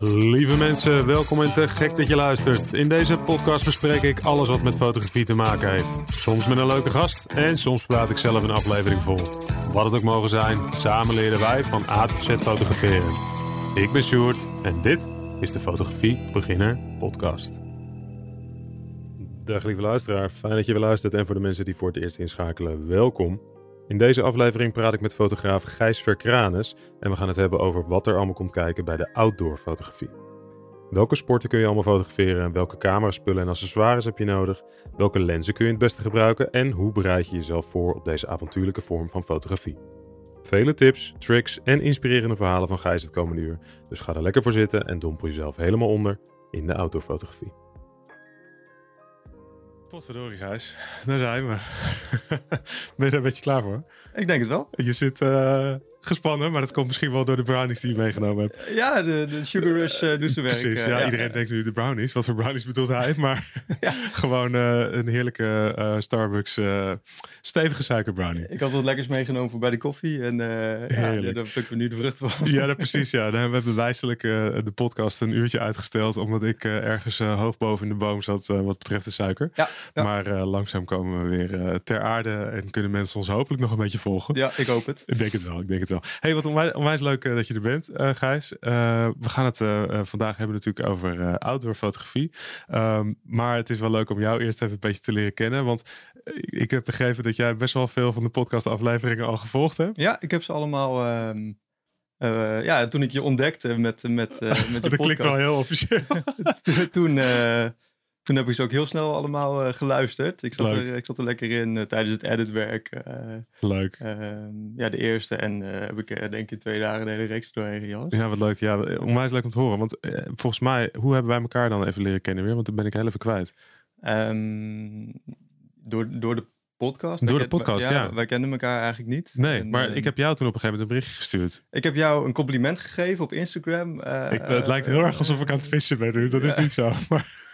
Lieve mensen, welkom en te gek dat je luistert. In deze podcast bespreek ik alles wat met fotografie te maken heeft. Soms met een leuke gast en soms praat ik zelf een aflevering vol. Wat het ook mogen zijn, samen leren wij van A tot Z fotograferen. Ik ben Sjoerd en dit is de Fotografie Beginner Podcast. Dag lieve luisteraar, fijn dat je weer luistert en voor de mensen die voor het eerst inschakelen, welkom. In deze aflevering praat ik met fotograaf Gijs Verkranus en we gaan het hebben over wat er allemaal komt kijken bij de outdoor fotografie. Welke sporten kun je allemaal fotograferen en welke cameraspullen en accessoires heb je nodig? Welke lenzen kun je het beste gebruiken en hoe bereid je jezelf voor op deze avontuurlijke vorm van fotografie? Vele tips, tricks en inspirerende verhalen van Gijs het komende uur. Dus ga er lekker voor zitten en dompel jezelf helemaal onder in de outdoorfotografie. Potverdorie Gijs, daar zijn we. ben je er een beetje klaar voor? Ik denk het wel. Je zit uh, gespannen, maar dat komt misschien wel door de brownies die je meegenomen hebt. Ja, de, de Sugar Rush uh, doet zijn werk. Precies, ja, ja, iedereen ja. denkt nu de brownies. Wat voor brownies bedoelt hij? Maar gewoon uh, een heerlijke Starbucks stevige suikerbrownie. Ik had wat lekkers meegenomen voor bij de koffie en ja, Heerlijk. daar plukken we nu de vrucht van. Ja, dat, precies. Ja. Daar hebben we bewijselijk de podcast een uurtje uitgesteld, omdat ik ergens hoog boven in de boom zat wat betreft de suiker. Ja, ja. Maar langzaam komen we weer ter aarde en kunnen mensen ons hopelijk nog een beetje volgen. Ja, ik hoop het. Ik denk het wel, ik denk het wel. hey, wat onwijs, onwijs leuk uh, dat je er bent, uh, Gijs. Uh, we gaan het vandaag hebben natuurlijk over outdoor fotografie. Um, maar het is wel leuk om jou eerst even een beetje te leren kennen. Want ik heb begrepen dat jij best wel veel van de podcast afleveringen al gevolgd hebt. Ja, ik heb ze allemaal... Um... Uh, ja, toen ik je ontdekte met, met, uh, met je dat podcast. klinkt wel heel officieel. toen, uh, toen heb ik ze ook heel snel allemaal geluisterd. Ik zat, er, ik zat er lekker in tijdens het editwerk. leuk. ehm, ja, de eerste. En heb ik denk ik twee dagen de hele reeks doorheen gejast. Ja, wat leuk. Ja, onwijs leuk om te horen. Want volgens mij, hoe hebben wij elkaar dan even leren kennen weer? Want dan ben ik heel even kwijt. Um, door, door de podcast. Door de podcast, ja, ja. Wij kenden elkaar eigenlijk niet. Nee, en, maar uh, ik heb jou toen op een gegeven moment een berichtje gestuurd. Ik heb jou een compliment gegeven op Instagram. Uh, ik, het lijkt heel erg alsof ik aan het vissen ben nu. Dat is niet zo. Maar...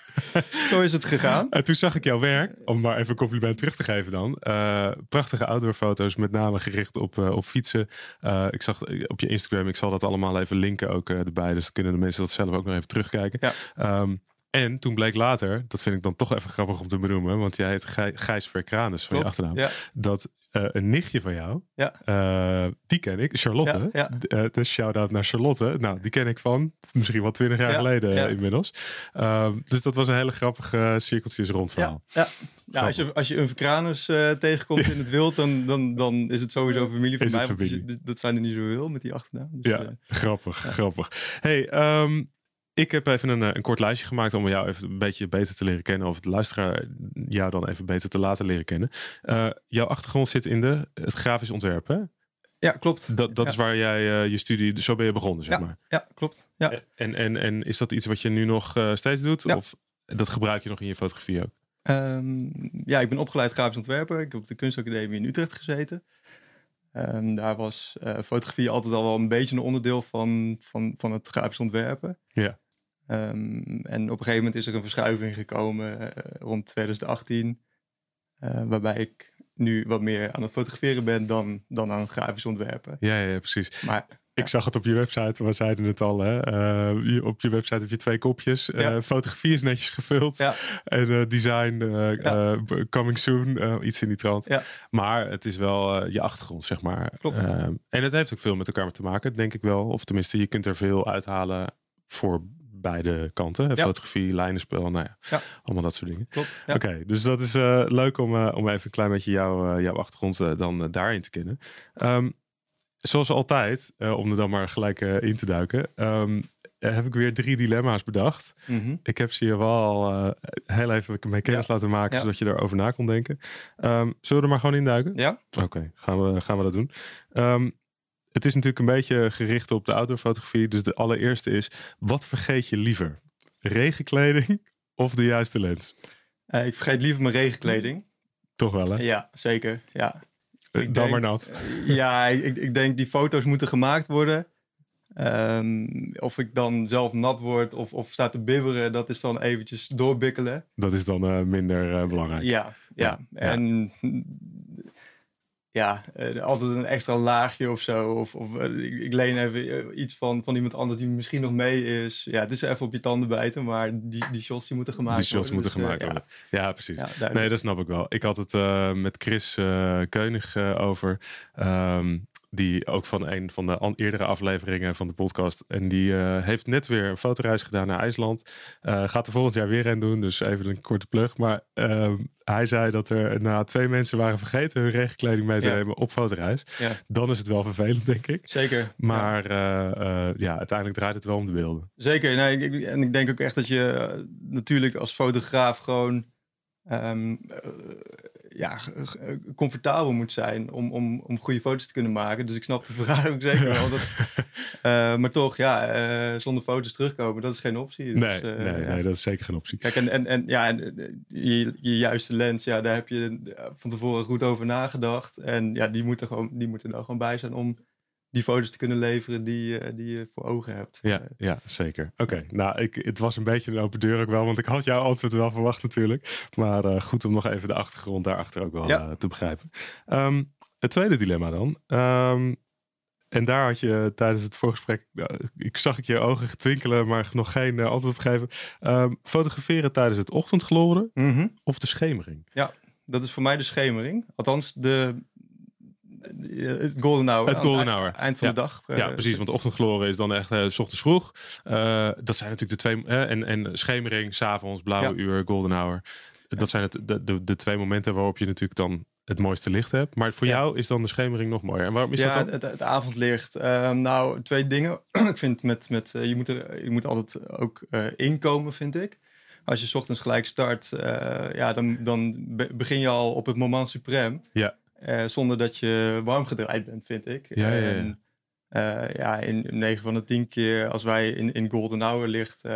Zo is het gegaan. En toen zag ik jouw werk, om maar even een compliment terug te geven dan. Uh, prachtige outdoorfoto's, met name gericht op, uh, op fietsen. Uh, ik zag op je Instagram, ik zal dat allemaal even linken ook erbij. Dus dan kunnen de mensen dat zelf ook nog even terugkijken. Ja. Um, en toen bleek later, dat vind ik dan toch even grappig om te benoemen, want jij heet Gij, Gijs Verkranus van je achternaam. Ja. Dat uh, een nichtje van jou, ja. uh, die ken ik, Charlotte. Ja, uh, dus shout-out naar Charlotte. Nou, die ken ik van misschien wel twintig jaar geleden inmiddels. dus dat was een hele grappige cirkeltjes rondverhaal. Ja, ja. als, je, als je een Verkranus tegenkomt in het wild, dan, dan, dan is het sowieso familie van is mij. Want dat zijn er niet zoveel met die achternaam. Dus, ja, grappig, grappig. Hey, um, ik heb even een, een, kort lijstje gemaakt om jou even een beetje beter te leren kennen. Of de luisteraar jou dan even beter te laten leren kennen. Uh, jouw achtergrond zit in de, het grafisch ontwerp, hè? Ja, klopt. Dat, dat ja. is waar jij uh, je studie, zo ben je begonnen, zeg ja, maar. Ja, klopt. Ja. En, en, en is dat iets wat je nu nog uh, steeds doet? Ja. Of dat gebruik je nog in je fotografie ook? Um, ja, ik ben opgeleid grafisch ontwerper. Ik heb op de kunstacademie in Utrecht gezeten. Um, daar was uh, fotografie altijd al wel een beetje een onderdeel van, van, van het grafisch ontwerpen. Ja. Um, en op een gegeven moment is er een verschuiving gekomen uh, rond 2018, uh, waarbij ik nu wat meer aan het fotograferen ben dan, dan aan het grafisch ontwerpen. Ja, ja, precies. Maar ik zag het op je website, we zeiden het al. Hè? Uh, op je website heb je twee kopjes. Ja. Uh, fotografie is netjes gevuld. Ja. En uh, design, coming soon, iets in die trant. Maar het is wel je achtergrond, zeg maar. Klopt. en het heeft ook veel met elkaar te maken, denk ik wel. Of tenminste, je kunt er veel uithalen voor beide kanten. Ja. Fotografie, lijnenspel, nou ja, allemaal dat soort dingen. Klopt. Oké, okay, dus dat is uh, leuk om, uh, om even een klein beetje jou, uh, jouw achtergrond dan daarin te kennen. Um, zoals altijd, om er dan maar gelijk in te duiken, um, heb ik weer drie dilemma's bedacht. Mm -hmm. Ik heb ze je wel heel even mee kennis Ja. laten maken, Ja. zodat je erover na kon denken. Um, zullen we er maar gewoon in duiken? Ja. Oké, okay, gaan, we, gaan we dat doen. Het is natuurlijk een beetje gericht op de outdoorfotografie. Dus de allereerste is, wat vergeet je liever? Regenkleding of de juiste lens? Uh, ik vergeet liever mijn regenkleding. Toch wel, hè? Ja, zeker. Ja. Uh, dan maar nat. Ja, ik, ik, denk die foto's moeten gemaakt worden. Um, of ik dan zelf nat word of, of sta te bibberen, dat is dan eventjes doorbikkelen. Dat is dan uh, minder belangrijk. Ja, ja. Ja, En ja, uh, altijd een extra laagje of zo. Of, of uh, ik, ik, leen even uh, iets van, van iemand anders die misschien nog mee is. Ja, het is even op je tanden bijten, maar die, die shots die moeten gemaakt worden. Die shots worden. moeten dus, gemaakt worden. Ja, precies. Ja, nee, dat snap ik wel. Ik had het met Chris Keunig over. Um, die ook van een van de eerdere afleveringen van de podcast. En die uh, heeft net weer een fotoreis gedaan naar IJsland. Uh, gaat er volgend jaar weer een doen, dus even een korte plug. Maar uh, hij zei dat er na twee mensen waren vergeten hun regenkleding mee te ja. nemen op fotoreis. Ja. Dan is het wel vervelend, denk ik. Zeker. Maar ja. ja. uiteindelijk draait het wel om de beelden. Zeker. Nee, ik, en ik denk ook echt dat je natuurlijk als fotograaf gewoon um, ja, comfortabel moet zijn om, om, om goede foto's te kunnen maken. Dus ik snap de vraag ook zeker wel. Dat, uh, maar toch, ja, uh, zonder foto's terugkomen, dat is geen optie. Dus, nee, nee, ja. dat is zeker geen optie. Kijk, en, en, en ja, je, je juiste lens, ja, daar heb je van tevoren goed over nagedacht. En ja, die moeten, gewoon, die moeten er gewoon bij zijn om die foto's te kunnen leveren die, die je voor ogen hebt. Ja, ja zeker. Oké, nou, ik, het was een beetje een open deur ook wel, want ik had jouw antwoord wel verwacht natuurlijk. Maar uh, goed om nog even de achtergrond daarachter ook wel ja. uh, te begrijpen. Um, het tweede dilemma dan. Um, en daar had je tijdens het voorgesprek, ik zag ik je ogen twinkelen, maar nog geen antwoord op gegeven. Um, fotograferen tijdens het ochtendgloren mm -hmm. of de schemering? Ja, dat is voor mij de schemering. Althans, de het golden hour. Het golden hour. Eind van ja. de dag. Ja, uh, precies. Want ochtendgloren is dan echt uh, s ochtends vroeg. Uh, dat zijn natuurlijk de twee. en, en schemering, s'avonds, blauwe ja. uur, golden hour. Dat zijn het, de, de, de, twee momenten waarop je natuurlijk dan het mooiste licht hebt. Maar voor ja. jou is dan de schemering nog mooier. En waarom is ja, dat dan? Het, het avondlicht. Ehm, nou, twee dingen. ik vind met, met je, moet er, je moet altijd ook inkomen, vind ik als je ochtends gelijk start, ja, dan, dan begin je al op het moment suprem. Ja. Uh, zonder dat je warm gedraaid bent, vind ik. Ja, ja, ja. En, uh, ja in 9 van de 10 keer als wij in, in Golden Hour licht uh,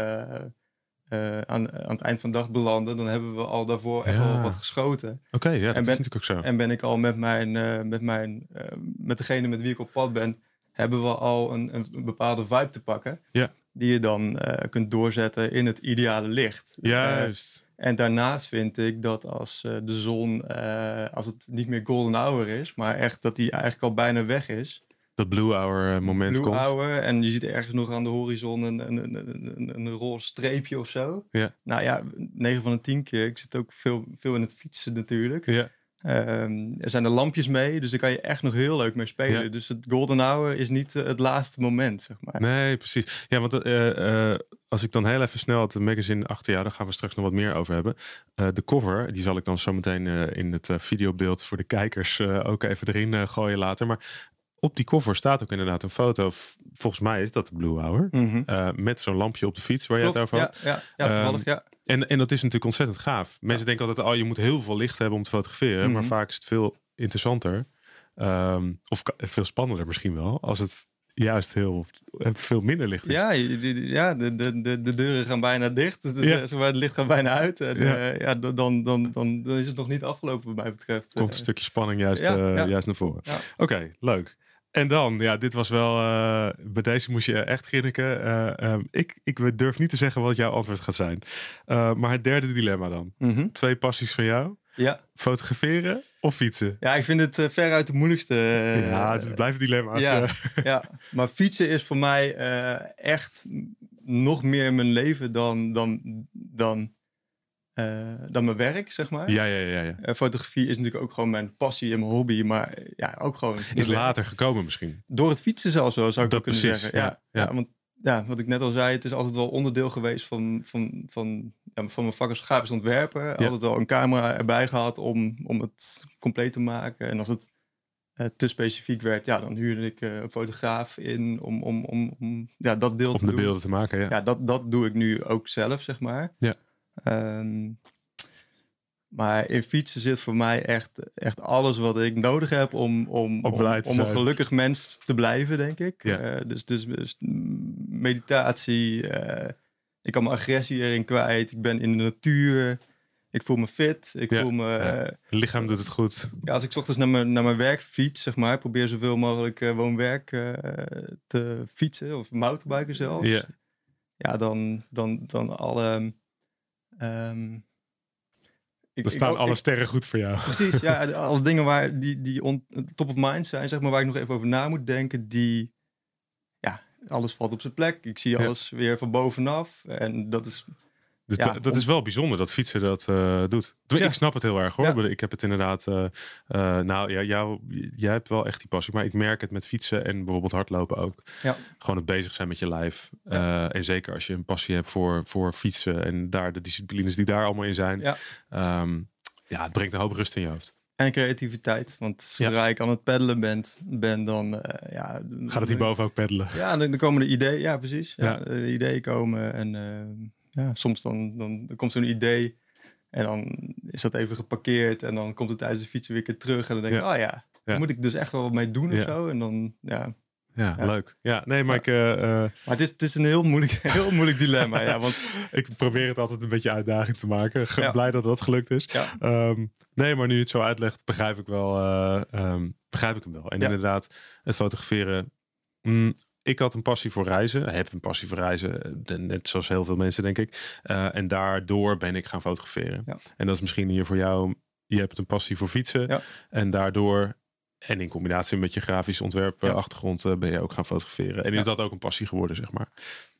aan, aan het eind van de dag belanden, dan hebben we al daarvoor echt wel wat geschoten. Oké, okay, ja, dat en ben, is natuurlijk ook zo. En ben ik al met mijn, met mijn, met degene met wie ik op pad ben, hebben we al een, een bepaalde vibe te pakken. Ja. Die je dan kunt doorzetten in het ideale licht. Juist. En daarnaast vind ik dat als uh, de zon, als het niet meer golden hour is, maar echt dat die eigenlijk al bijna weg is. Dat blue hour moment blue komt. hour en je ziet ergens nog aan de horizon een, een, een, een, een roze streepje of zo. Ja. Nou ja, 9 van de 10 keer. Ik zit ook veel, veel in het fietsen natuurlijk. Ja. Um, er zijn er lampjes mee, dus daar kan je echt nog heel leuk mee spelen. Ja. Dus het golden hour is niet uh, het laatste moment, zeg maar. Nee, precies. Ja, want uh, uh, als ik dan heel even snel het magazine achter jou, daar gaan we straks nog wat meer over hebben. de cover, die zal ik dan zo meteen in het videobeeld voor de kijkers ook even erin gooien later. Maar op die cover staat ook inderdaad een foto. Volgens mij is dat de Blue Hour. Mm -hmm. met zo'n lampje op de fiets waar Klopt, je het over had. Ja, ja, ja toevallig, um, ja. En, en dat is natuurlijk ontzettend gaaf. Mensen denken altijd, oh, je moet heel veel licht hebben om te fotograferen. Mhm. Mm -hmm. Maar vaak is het veel interessanter. Um, of veel spannender misschien wel. Als het juist heel veel minder licht is. Ja, ja de, de, de, de deuren gaan bijna dicht. De, Ja. het licht gaat bijna uit. En, Ja. ja. ja, dan, dan, dan, dan, is het nog niet afgelopen wat mij betreft. Komt een Eh, stukje spanning juist, ja, eh, juist naar voren. Oké, leuk. En dan, ja, dit was wel. eh, bij deze moest je echt grinniken. Ehm, ik, ik durf niet te zeggen wat jouw antwoord gaat zijn. Eh, maar het derde dilemma dan. mhm. Twee passies van jou: ja. fotograferen of fietsen? ja, ik vind het veruit de moeilijkste. ja, het blijven dilemma's. ja, ja, maar fietsen is voor mij echt nog meer mijn leven dan, dan, dan, dan mijn werk, zeg maar. ja, ja, ja, ja. Eh, fotografie is natuurlijk ook gewoon mijn passie en mijn hobby, maar eh, ja, ook gewoon. Is later gekomen misschien. Door het fietsen zelfs zo, zou ik Dat kunnen precies, zeggen. ja, Ja, want ja, wat ik net al zei, het is altijd wel onderdeel geweest van, van, van, ja, van mijn vak als grafisch ontwerper. Altijd wel een camera erbij gehad om, om het compleet te maken. En als het eh, te specifiek werd, ja, dan huurde ik eh, een fotograaf in om, om, om, om ja, dat deel Om te de doen. beelden te maken, ja. Ja, dat, dat doe ik nu ook zelf, zeg maar. Ja. Ehm, maar in fietsen zit voor mij echt, echt alles wat ik nodig heb om, om, Om een gelukkig mens te blijven, denk ik. Ja. Eh, dus, dus, dus meditatie, eh, ik kan mijn agressie erin kwijt, ik ben in de natuur, ik voel me fit, ik Ja, voel me... ja. eh, lichaam doet het goed. ja, als ik ochtends naar mijn, naar mijn werk fiets, zeg maar, probeer zoveel mogelijk woon-werk te fietsen of mountainbiken zelfs. Ja. Ja, dan, dan, dan alle. Ehm, ik, Dan staan ik- alle ik- sterren goed voor jou. Precies, ja. Alle dingen waar die, die on, top of mind zijn, zeg maar, waar ik nog even over na moet denken, die, ja, alles valt op zijn plek. Ik zie Ja. alles weer van bovenaf. En dat is, Dus Ja, da- dat om- is wel bijzonder dat fietsen dat eh, doet. Ja. Ik snap het heel erg hoor. Ja. Ik heb het inderdaad. eh, eh, nou ja, jou, jij hebt wel echt die passie. Maar ik merk het met fietsen en bijvoorbeeld hardlopen ook. Ja. Gewoon het bezig zijn met je lijf. En zeker als je een passie hebt voor, voor fietsen en daar de disciplines die daar allemaal in zijn. Ja. Ehm, ja, het brengt een hoop rust in je hoofd. en creativiteit. Want zodra ik aan het peddelen ben, ben dan, ja... Gaat het hierboven ook peddelen? Ja, dan, dan komen de ideeën. Ja, precies. Ja. De ideeën komen. En eh, ja, soms dan, dan, dan komt zo'n idee. En dan is dat even geparkeerd. En dan komt het tijdens de fietsen weer keer terug. En dan denk ik, Ja. oh ja, daar moet ik dus echt wel wat mee doen of zo. En dan, ja. Ja, Ja. leuk. Ja, nee, maar Ja. ik, eh, eh, Maar het is, het is een heel moeilijk, heel moeilijk dilemma. Ja, want ik probeer het altijd een beetje uitdaging te maken. Ge- Ja. Blij dat dat gelukt is. Ehm, nee, maar nu je het zo uitlegt, begrijp ik wel. eh, ehm, begrijp ik hem wel. En inderdaad, het fotograferen. mm, ik had een passie voor reizen. Heb een passie voor reizen. eh, Net zoals heel veel mensen, denk ik. Eh, en daardoor ben ik gaan fotograferen. Ja. En dat is misschien hier voor jou. Je hebt een passie voor fietsen. Ja. En daardoor. En in combinatie met je grafisch ontwerp Ja. achtergrond eh, ben je ook gaan fotograferen. En is Ja. dat ook een passie geworden, zeg maar.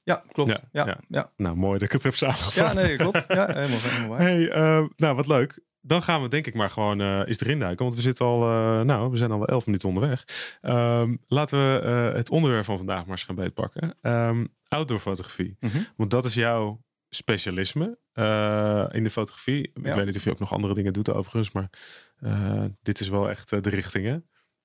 ja, klopt. Ja, Ja, ja. ja, ja. Nou, mooi dat ik het heb samengevat. nee, klopt. Ja, helemaal, helemaal waar. Hey, nou wat leuk. Dan gaan we denk ik maar gewoon eh eens erin duiken. Want we zitten al, eh, nou, we zijn al wel elf minuten onderweg. Ehm, laten we eh, het onderwerp van vandaag maar eens gaan beetpakken. Ehm outdoor fotografie. Mhm. Want dat is jouw specialisme in de fotografie. Ik weet niet of je ook nog andere dingen doet overigens. Maar dit is wel echt de richting hè?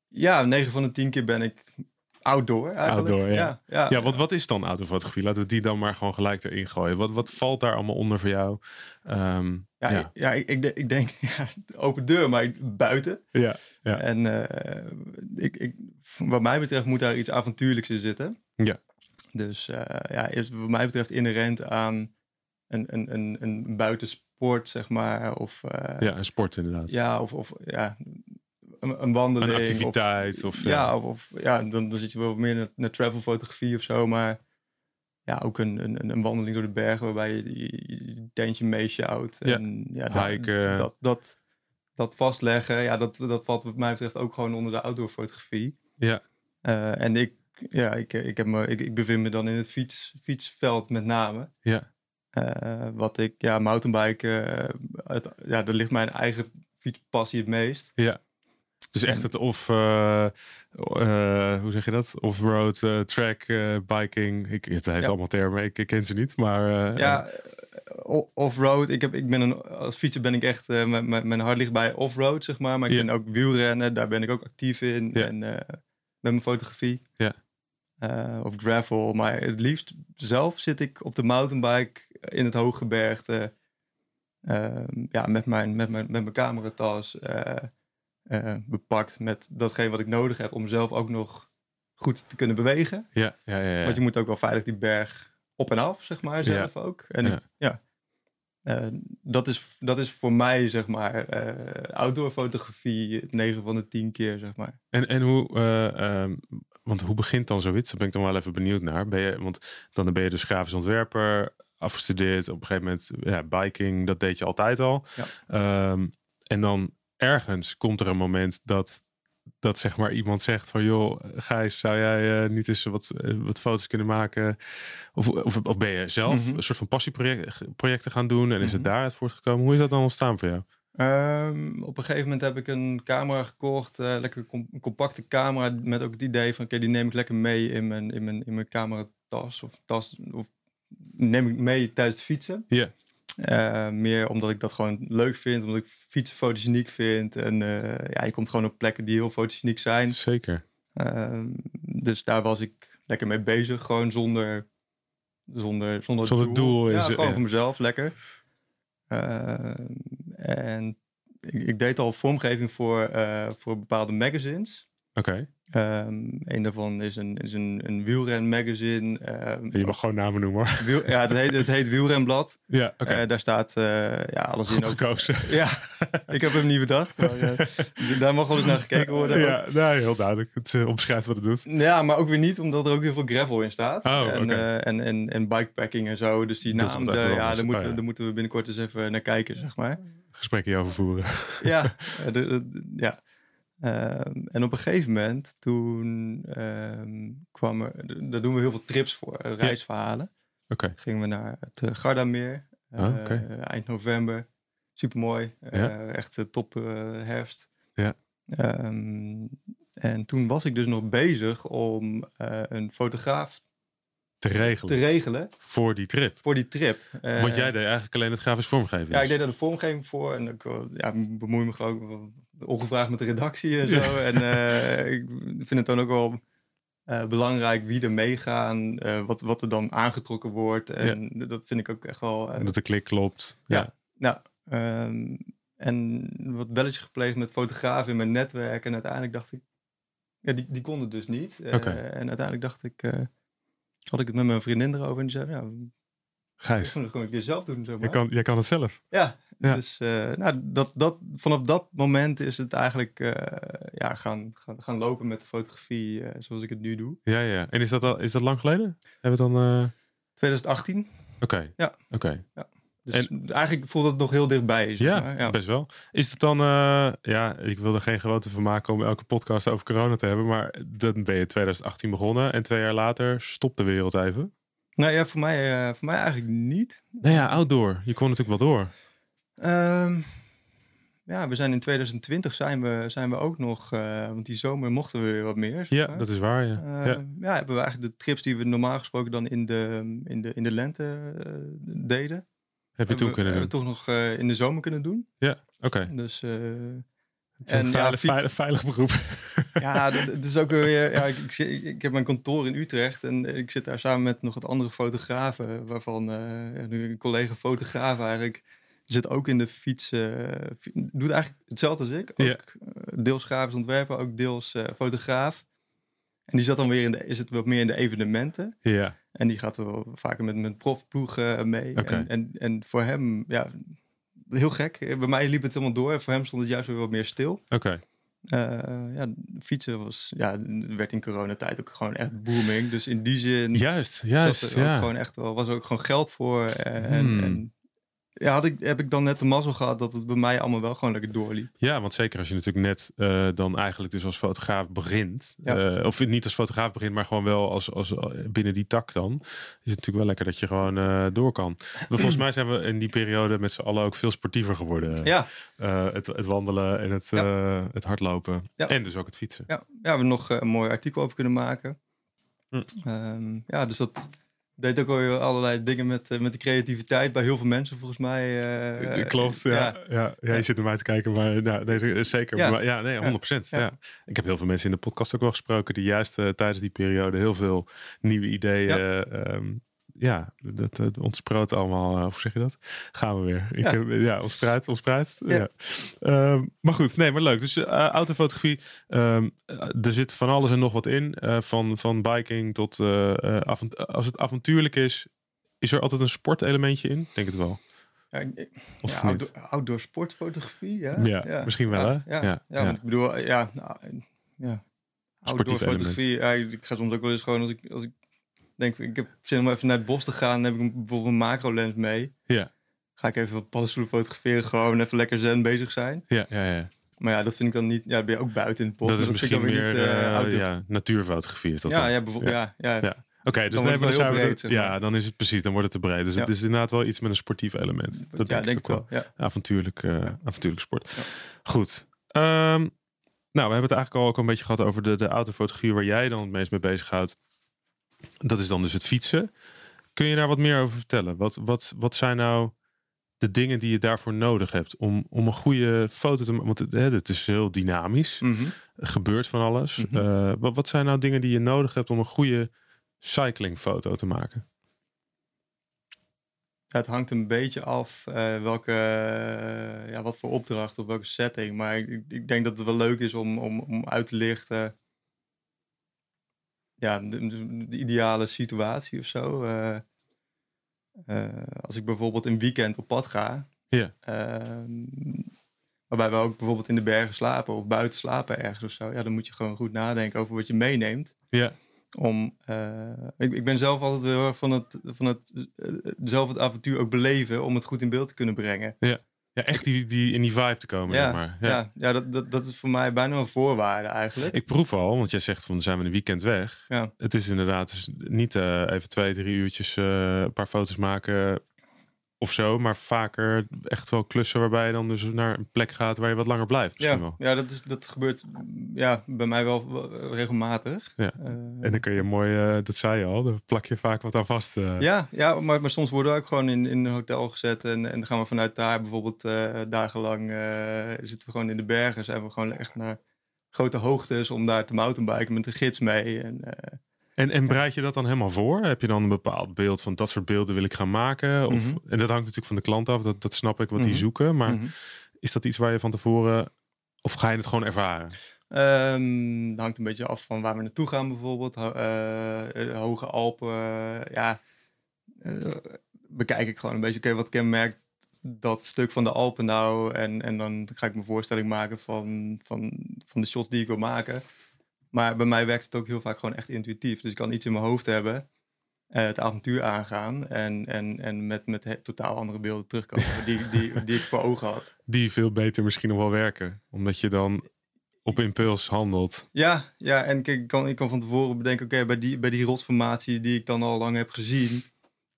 Ja, 9 van de 10 keer ben ik outdoor eigenlijk. Outdoor, ja. ja. ja. Ja, want wat is dan outdoor fotografie? Laten we die dan maar gewoon gelijk erin gooien. Wat, wat valt daar allemaal onder voor jou? Ehm, Ja, ja. ik- ja ik, ik, de- ik denk ja, open deur, maar buiten. Ja, ja. En eh, ik, ik, wat mij betreft moet daar iets avontuurlijks in zitten. Ja. Dus eh, ja, is wat mij betreft inherent aan een, een, een, een buitensport, zeg maar. Of, eh, ja, een sport inderdaad. ja, of, of ja, een, een wandeling. Een activiteit, of, ja, ja. of, ja, dan, dan zit je wel meer naar, naar travelfotografie of zo. Maar ja, ook een, een, een wandeling door de bergen waarbij je je, je tentje meesjouwt. Ja. En ja, dat, Hiken. dat, dat, dat vastleggen, ja, dat, dat valt wat mij betreft ook gewoon onder de outdoorfotografie. Ja. Eh, en ik, ja, ik, ik, heb me, ik, ik bevind me dan in het fiets, fietsveld met name. Ja. Eh, wat ik, ja, mountainbiken, eh, het- ja, daar ligt mijn eigen fietspassie het meest. Ja. Dus echt En- het of, eh, eh, hoe zeg je dat? Off-road, eh, track, biking. Ik, het heeft Ja. allemaal termen, ik, ik ken ze niet. Maar Ja, off-road. Ik, heb, ik ben een, als fietser ben ik echt, mijn- mijn hart ligt bij off-road, zeg maar. Maar ik Ja. vind ook wielrennen, daar ben ik ook actief in. Ja. En met mijn fotografie. Ja. Of gravel. Maar het liefst zelf zit ik op de mountainbike in het hooggebergte. Ehm, ja, met mijn, met mijn, met mijn cameratas eh, bepakt met datgene wat ik nodig heb om zelf ook nog goed te kunnen bewegen. ja, ja, ja, ja. Want je moet ook wel veilig die berg op en af, zeg maar, zelf ook. En Ja. ik- ja, Eh, dat, is, dat is voor mij, zeg maar, eh outdoor fotografie 9 van de 10 keer, zeg maar. En, en hoe, eh, ehm, want hoe begint dan zoiets? Daar ben ik dan wel even benieuwd naar. Ben je, want dan ben je dus grafisch ontwerper, afgestudeerd. Op een gegeven moment, ja, biking, dat deed je altijd al. Ja. Ehm, en dan ergens komt er een moment dat, dat zeg maar iemand zegt van... joh, Gijs, zou jij eh, niet eens wat, eh, wat foto's kunnen maken? Of, of, of ben je zelf Mhm. een soort van passieprojecten gaan doen... en is het Mhm. daaruit voortgekomen? Hoe is dat dan ontstaan voor jou? Ehm, op een gegeven moment heb ik een camera gekocht, eh, lekker com- compacte camera, met ook het idee van, oké, die neem ik lekker mee in mijn, in mijn, in mijn cameratas of tas, of neem ik mee tijdens het fietsen. Ja. Eh, meer omdat ik dat gewoon leuk vind, omdat ik fietsen fotogeniek vind. En eh, ja, je komt gewoon op plekken die heel fotogeniek zijn. Zeker. Ehm, dus daar was ik lekker mee bezig, gewoon zonder, zonder, zonder, Zonder doel Ja, gewoon ja. voor mezelf, lekker. Ehm, en ik, ik deed al vormgeving voor, eh, voor bepaalde magazines. Oké. Um, een daarvan is een, is een, een wielrenmagazine. Um, je mag gewoon namen noemen hoor. Wiel, ja, het heet, het heet Wielrenblad. Ja, oké. Uh, daar staat uh, ja, alles in. Ook, gekozen. Ja, ik heb hem niet bedacht. Maar, uh, daar mag wel eens naar gekeken worden. Ja, nou, heel duidelijk. Het omschrijft wat het doet. Ja, maar ook weer niet, omdat er ook heel veel gravel in staat. Oh, en, okay. en, en, en bikepacking en zo. Dus die naam, de, ja, daar moeten, oh, ja. daar moeten we binnenkort eens even naar kijken, zeg maar. Gesprekken over voeren. Ja, de, de, ja. Um, en op een gegeven moment, toen um, kwam er, daar doen we heel veel trips voor, uh, reisverhalen. Oké. Okay. Gingen we naar het uh, Gardameer, oh, okay. eind november. Supermooi, ja. echt top herfst. Ja. Um, en toen was ik dus nog bezig om een fotograaf te regelen. te regelen. Voor die trip. Voor die trip. Want jij deed eigenlijk alleen het grafisch vormgeven. Ja, ik deed daar de vormgeving voor. En ik ja, bemoei me gewoon ongevraagd met de redactie en zo. Ja. En uh, ik vind het dan ook wel uh, belangrijk wie er meegaan. Uh, wat, wat er dan aangetrokken wordt. En ja. dat vind ik ook echt wel... dat de klik klopt. Ja. ja. Nou, um, en wat belletje gepleegd met fotografen in mijn netwerk. En uiteindelijk dacht ik... Ja, die, die kon het dus niet. Okay. en uiteindelijk dacht ik... had ik het met mijn vriendin erover. En die zei... Ja, Gijs. Dat gewoon een keer zelf doen. Zo jij, kan, jij kan het zelf. Ja, ja. dus uh, nou, dat, dat, vanaf dat moment is het eigenlijk uh, ja, gaan, gaan, gaan lopen met de fotografie uh, zoals ik het nu doe. Ja, ja. En is dat, al, is dat lang geleden? Hebben we dan... 2018. Oké. Okay. Ja. Oké. Okay. Ja. Dus en, eigenlijk voelt het nog heel dichtbij. Ja, maar. ja, best wel. Is het dan, ja, ik wil er geen gewoonte van maken om elke podcast over corona te hebben, maar dan ben je 2018 begonnen en twee jaar later stopt de wereld even. Nou ja, voor mij, uh, voor mij eigenlijk niet. Nou ja, outdoor. Je kon natuurlijk wel door. Um, ja, we zijn in 2020 zijn we, zijn we ook nog, uh, want die zomer mochten we weer wat meer. Ja, maar. dat is waar. Ja. Uh, ja. ja. hebben we eigenlijk de trips die we normaal gesproken dan in de, in de, in de lente deden. Heb je toen we, kunnen doen? Hebben we toch nog in de zomer kunnen doen. Ja, oké. Okay. Dus het is een veilig, ja, veilig, veilig beroep. Ja, het is ook weer. Ja, ik, ik, ik, heb mijn kantoor in Utrecht en ik zit daar samen met nog wat andere fotografen, waarvan uh, nu een collega fotograaf eigenlijk zit ook in de fiets. Uh, doet eigenlijk hetzelfde als ik. Ook ja. deels grafisch ontwerper, ook deels uh, fotograaf. En die zat dan weer in de, is het wat meer in de evenementen. Ja. En die gaat wel vaker met, met profploegen mee. Okay. En, en, en voor hem, ja, heel gek. Bij mij liep het helemaal door. Voor hem stond het juist weer wat meer stil. Oké. Okay. Uh, ja, fietsen was, ja, werd in coronatijd ook gewoon echt booming. Dus in die zin. Juist, juist. Er ja. gewoon echt wel, was er ook gewoon geld voor. En, Hmm. en ja, had ik, heb ik dan net de mazzel gehad dat het bij mij allemaal wel gewoon lekker doorliep. Ja, want zeker als je natuurlijk net uh, dan eigenlijk dus als fotograaf begint. Ja. Uh, of niet als fotograaf begint, maar gewoon wel als, als binnen die tak dan. Is het natuurlijk wel lekker dat je gewoon uh, door kan. Maar volgens mij zijn we in die periode met z'n allen ook veel sportiever geworden. Ja. het, het wandelen en het, ja. het hardlopen. Ja. En dus ook het fietsen. Ja, ja we hebben nog een mooi artikel over kunnen maken. Hm. Um, ja, dus dat deed ook alweer allerlei dingen met, uh, met de creativiteit bij heel veel mensen volgens mij. Uh, Klopt, ja. Ja, ja, ja. je zit naar mij te kijken, maar nee, zeker. Ja. Maar, ja, nee, 100 procent. Ja. Ik heb heel veel mensen in de podcast ook wel gesproken die juist uh, tijdens die periode heel veel nieuwe ideeën. Um, ja dat, dat ontsproot allemaal. hoe zeg je dat? Gaan we weer. Ik heb, ja, ontspruit, ontspruit. Ja. Um, maar goed, nee, maar leuk. Dus autofotografie, um, er zit van alles en nog wat in. van, van biking tot avont als het avontuurlijk is, is er altijd een sportelementje in? Denk het wel. Ja, ja outdoor, outdoor, sportfotografie, ja. Ja, ja. misschien wel, ja, hè? Ja, ja, ja. Want ik bedoel, ja, nou, ja. outdoor fotografie. Ja, ik ga soms ook wel eens gewoon als ik, als ik denk, ik heb zin om even naar het bos te gaan, dan heb ik bijvoorbeeld een macro lens mee. Ja. Ga ik even wat paddenstoelen fotograferen, gewoon even lekker zen bezig zijn. Ja, ja, ja. Maar ja, dat vind ik dan niet. Ja, dan ben je ook buiten in het bos. Dat is dat misschien ik meer niet, uh, uh, ja, natuurfotografie is dat. Ja, ja, bijvoorbeeld. Ja, ja. ja. Oké, okay, dus dan heel we breed, het, zeg ja, dan is het precies, dan wordt het te breed. Dus ja. het is inderdaad wel iets met een sportief element. Dat ja, denk, denk ik wel. wel. Ja. Avontuurlijk, uh, avontuurlijk sport. Goed. Um, nou, we hebben het eigenlijk al ook een beetje gehad over de, de autofotografie waar jij dan het meest mee bezighoudt. Dat is dan dus het fietsen. Kun je daar wat meer over vertellen? Wat, wat, wat zijn nou de dingen die je daarvoor nodig hebt om, om een goede foto te maken? Want het, het is heel dynamisch. Mm -hmm. Er gebeurt van alles. Mhm. Mm -hmm. uh, wat, wat zijn nou dingen die je nodig hebt om een goede cyclingfoto te maken? Het hangt een beetje af uh, welke, uh, ja, wat voor opdracht of welke setting. Maar ik, ik, denk dat het wel leuk is om, om, om uit te lichten ja, de, de ideale situatie of zo. Eh, eh, als ik bijvoorbeeld een weekend op pad ga. Ja. ehm, waarbij we ook bijvoorbeeld in de bergen slapen of buiten slapen ergens of zo. Ja, dan moet je gewoon goed nadenken over wat je meeneemt. Ja. Om, eh, ik, ik ben zelf altijd heel erg van het, van het, zelf het avontuur ook beleven om het goed in beeld te kunnen brengen. Ja, echt die, die, in die vibe te komen, Ja, zeg maar. ja. ja, dat, dat, dat is voor mij bijna een voorwaarde eigenlijk. Ik proef al, want jij zegt van, zijn we een weekend weg. ja. Het is inderdaad dus niet eh, even twee, drie uurtjes eh, een paar foto's maken of zo. Maar vaker echt wel klussen waarbij je dan dus naar een plek gaat waar je wat langer blijft. Misschien Ja, wel. ja dat, is, dat gebeurt ja, bij mij wel wel regelmatig. Ja. Eh, En dan kun je mooi, eh, dat zei je al, dan plak je vaak wat aan vast. eh. ja, ja maar, maar soms worden we ook gewoon in, in een hotel gezet. En, en dan gaan we vanuit daar bijvoorbeeld eh, dagenlang eh, zitten we gewoon in de bergen. Zijn we gewoon echt naar grote hoogtes om daar te mountainbiken met een gids mee. En, eh, En, en bereid je dat dan helemaal voor? Heb je dan een bepaald beeld van dat soort beelden wil ik gaan maken? Of, Mhm. En dat hangt natuurlijk van de klant af, dat, dat snap ik wat die Mhm. zoeken. Maar mhm. is dat iets waar je van tevoren, of ga je het gewoon ervaren? Ehm, dat hangt een beetje af van waar we naartoe gaan bijvoorbeeld. Eh, Hoge Alpen, eh, ja. eh, bekijk ik gewoon een beetje, oké, wat kenmerkt dat stuk van de Alpen nou? En, en dan ga ik me voorstelling maken van, van, van de shots die ik wil maken. Maar bij mij werkt het ook heel vaak gewoon echt intuïtief. Dus ik kan iets in mijn hoofd hebben, eh, het avontuur aangaan en, en, en met, met totaal andere beelden terugkomen die, die, die ik voor ogen had. Die veel beter misschien nog wel werken. Omdat je dan op impuls handelt. Ja, ja en kijk, ik kan, ik kan van tevoren bedenken, oké, bij, die, bij die rotsformatie die ik dan al lang heb gezien,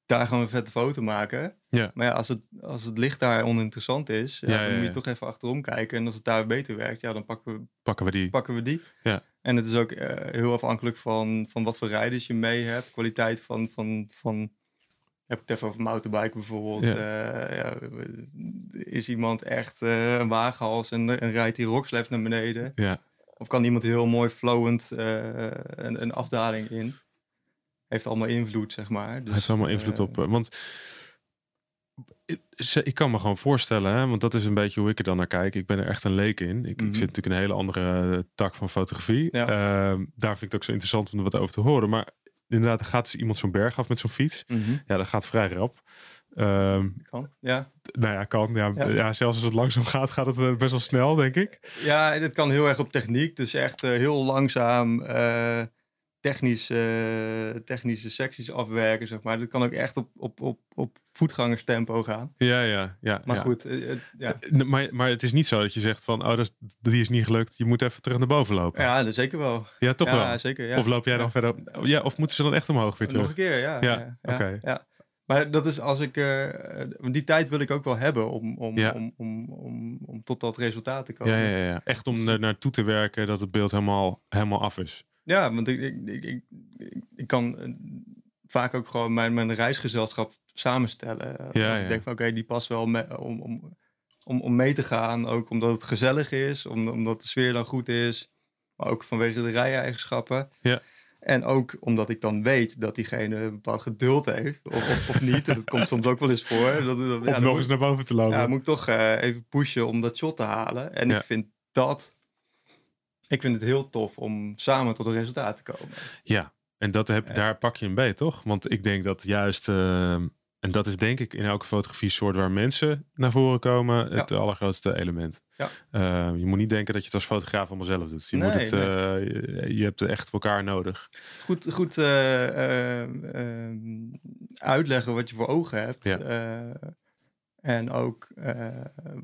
daar gaan we een vette foto maken. Ja. Maar ja, als het, als het licht daar oninteressant is, ja, Ja, dan moet je toch even achterom kijken. En als het daar beter werkt, ja, dan pakken we, Pakken we die. pakken we die. Ja. En het is ook eh, heel afhankelijk van, van wat voor rijders je mee hebt. Kwaliteit van, van, van heb ik het even over mountainbike bijvoorbeeld. Ja. Eh, ja, is iemand echt eh, een wagenhals en, en rijdt die rockslab naar beneden? Ja. Of kan iemand heel mooi flowend eh, een, een afdaling in? Heeft allemaal invloed, zeg maar. Dus, heeft allemaal invloed eh, op. eh, Want ik- kan me gewoon voorstellen, hè, want dat is een beetje hoe ik er dan naar kijk. Ik ben er echt een leek in. Ik, Mhm. ik zit natuurlijk in een hele andere eh, tak van fotografie. Ja. Ehm, daar vind ik het ook zo interessant om er wat over te horen. Maar inderdaad, er gaat dus iemand zo'n berg af met zo'n fiets. mhm, Ja, dat gaat vrij rap. Ehm, Kan, ja. nou ja, kan. Ja, ja. Ja. zelfs als het langzaam gaat, gaat het eh, best wel snel, denk ik. Ja, en het kan heel erg op techniek. Dus echt eh, heel langzaam technisch, eh, technische secties afwerken, zeg maar. Dat kan ook echt op, op, op, op voetgangerstempo gaan. Ja, ja, ja. Maar ja. goed, eh, het- ja. Eh, Maar, maar het is niet zo dat je zegt van, oh, dat is, die is niet gelukt. Je moet even terug naar boven lopen. ja, dat zeker wel. Ja, toch ja, wel? zeker. Ja. Of loop jij dan verder? Ja, of moeten ze dan echt omhoog weer Nog terug? een keer, ja. Ja, oké. ja. Maar dat is als ik... eh, die tijd wil ik ook wel hebben om, om, Ja. om, om, om, om tot dat resultaat te komen. Ja, ja, ja. Echt om er naartoe te werken dat het beeld helemaal, helemaal af is. Ja, want ik, ik, ik, ik, kan eh, vaak ook gewoon mijn, mijn reisgezelschap samenstellen. Ja, Als ik denk van oké, die past wel om, om, om, om mee te gaan. Ook omdat het gezellig is, om, omdat de sfeer dan goed is. Maar ook vanwege de rij-eigenschappen. Ja. En ook omdat ik dan weet dat diegene een bepaald geduld heeft. Of, of, of niet. dat komt soms ook wel eens voor. Dat, dat, ja, nog eens naar boven te lopen. ja, moet ik toch eh, even pushen om dat shot te halen. En Ja. ik vind dat... Ik vind het heel tof om samen tot een resultaat te komen. Ja, en dat heb, daar pak je een bij, toch? Want ik denk dat juist, ehm, en dat is denk ik in elke fotografie soort waar mensen naar voren komen, het allergrootste element. Ja. Ehm, je moet niet denken dat je het als fotograaf allemaal zelf doet. Je, moet het, eh, je, hebt echt elkaar nodig. Goed, goed eh, eh, eh, uitleggen wat je voor ogen hebt. Ja. En ook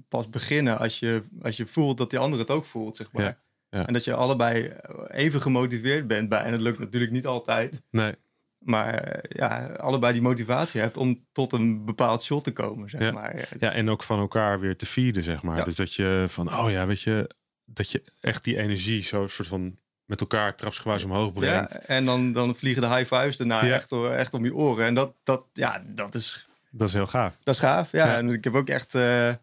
pas beginnen als je, als je voelt dat die ander het ook voelt, zeg maar. Ja, ja. En dat je allebei even gemotiveerd bent bij. En dat lukt natuurlijk niet altijd. Nee, Maar eh, ja, allebei die motivatie hebt om tot een bepaald shot te komen, zeg Ja. maar. ja, en ook van elkaar weer te feeden, zeg maar. Ja. Dus dat je van, oh ja, weet je, dat je echt die energie zo soort van met elkaar trapsgewijs omhoog Ja, brengt. en dan, dan vliegen de high fives daarna Ja. echt, echt om je oren. En dat, dat, ja, dat is Dat is heel gaaf. Dat is gaaf, ja. Ja. En ik heb ook echt eh,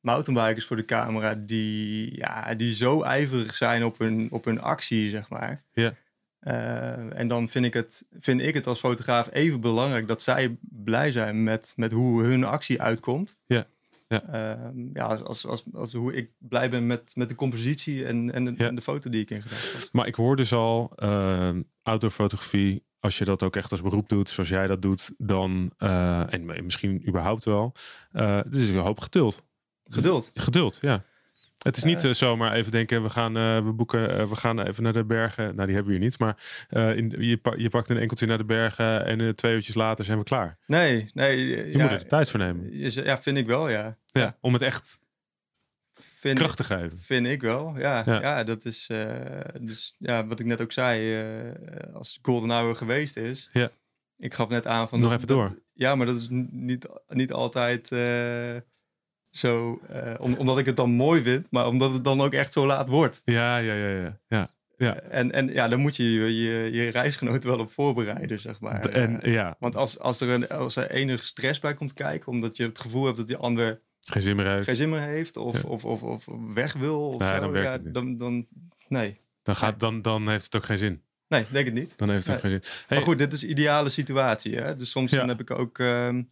mountainbikers voor de camera die, ja, die zo ijverig zijn op hun, op hun actie, zeg maar. Ja. Eh, en dan vind ik, het, vind ik het als fotograaf even belangrijk dat zij blij zijn met, met hoe hun actie uitkomt. Ja. Ja. Ehm, ja, als, als, als hoe ik blij ben met, met de compositie en, en, de, Ja. en de foto die ik in gedachten had. Maar ik hoor dus al, uh, outdoorfotografie, als je dat ook echt als beroep doet, zoals jij dat doet, dan, eh, en misschien überhaupt wel, eh, het is een hoop geduld. Geduld. Geduld, ja. Het is niet Eh. eh, zomaar even denken, we gaan, eh, we boeken, we gaan even naar de bergen. Nou, die hebben we hier niet, maar in, je, pa- je pakt een enkeltje naar de bergen en twee uurtjes later zijn we klaar. Nee, nee. Je moet er de tijd voor nemen. Ja, vind ik wel, ja. Ja, Ja. Om het echt Vind, kracht te geven. Vind ik wel, ja. Ja. Ja, dat is... dus ja, wat ik net ook zei, als Golden Hour geweest is... Ja. Ik gaf net aan van... Nog dat- even dat- door. Ja, maar dat is niet, niet altijd zo... eh, om, omdat ik het dan mooi vind, maar omdat het dan ook echt zo laat wordt. Ja, ja, ja, ja. ja. Ja. En, en ja, dan moet je je, je, je reisgenoten wel op voorbereiden, zeg maar. En Eh, ja, want als, als, er een, als er enige stress bij komt kijken, omdat je het gevoel hebt dat die ander geen zin meer heeft. geen zin meer heeft of, Ja. of, of, of weg wil, of dan werkt ja, het niet. Dan, dan, nee. Dan, gaat, dan, dan heeft het ook geen zin. nee, denk het niet. Dan heeft het ook geen zin. Hey, Maar goed, dit is ideale situatie. Hè? Dus soms dan heb ik ook... ehm,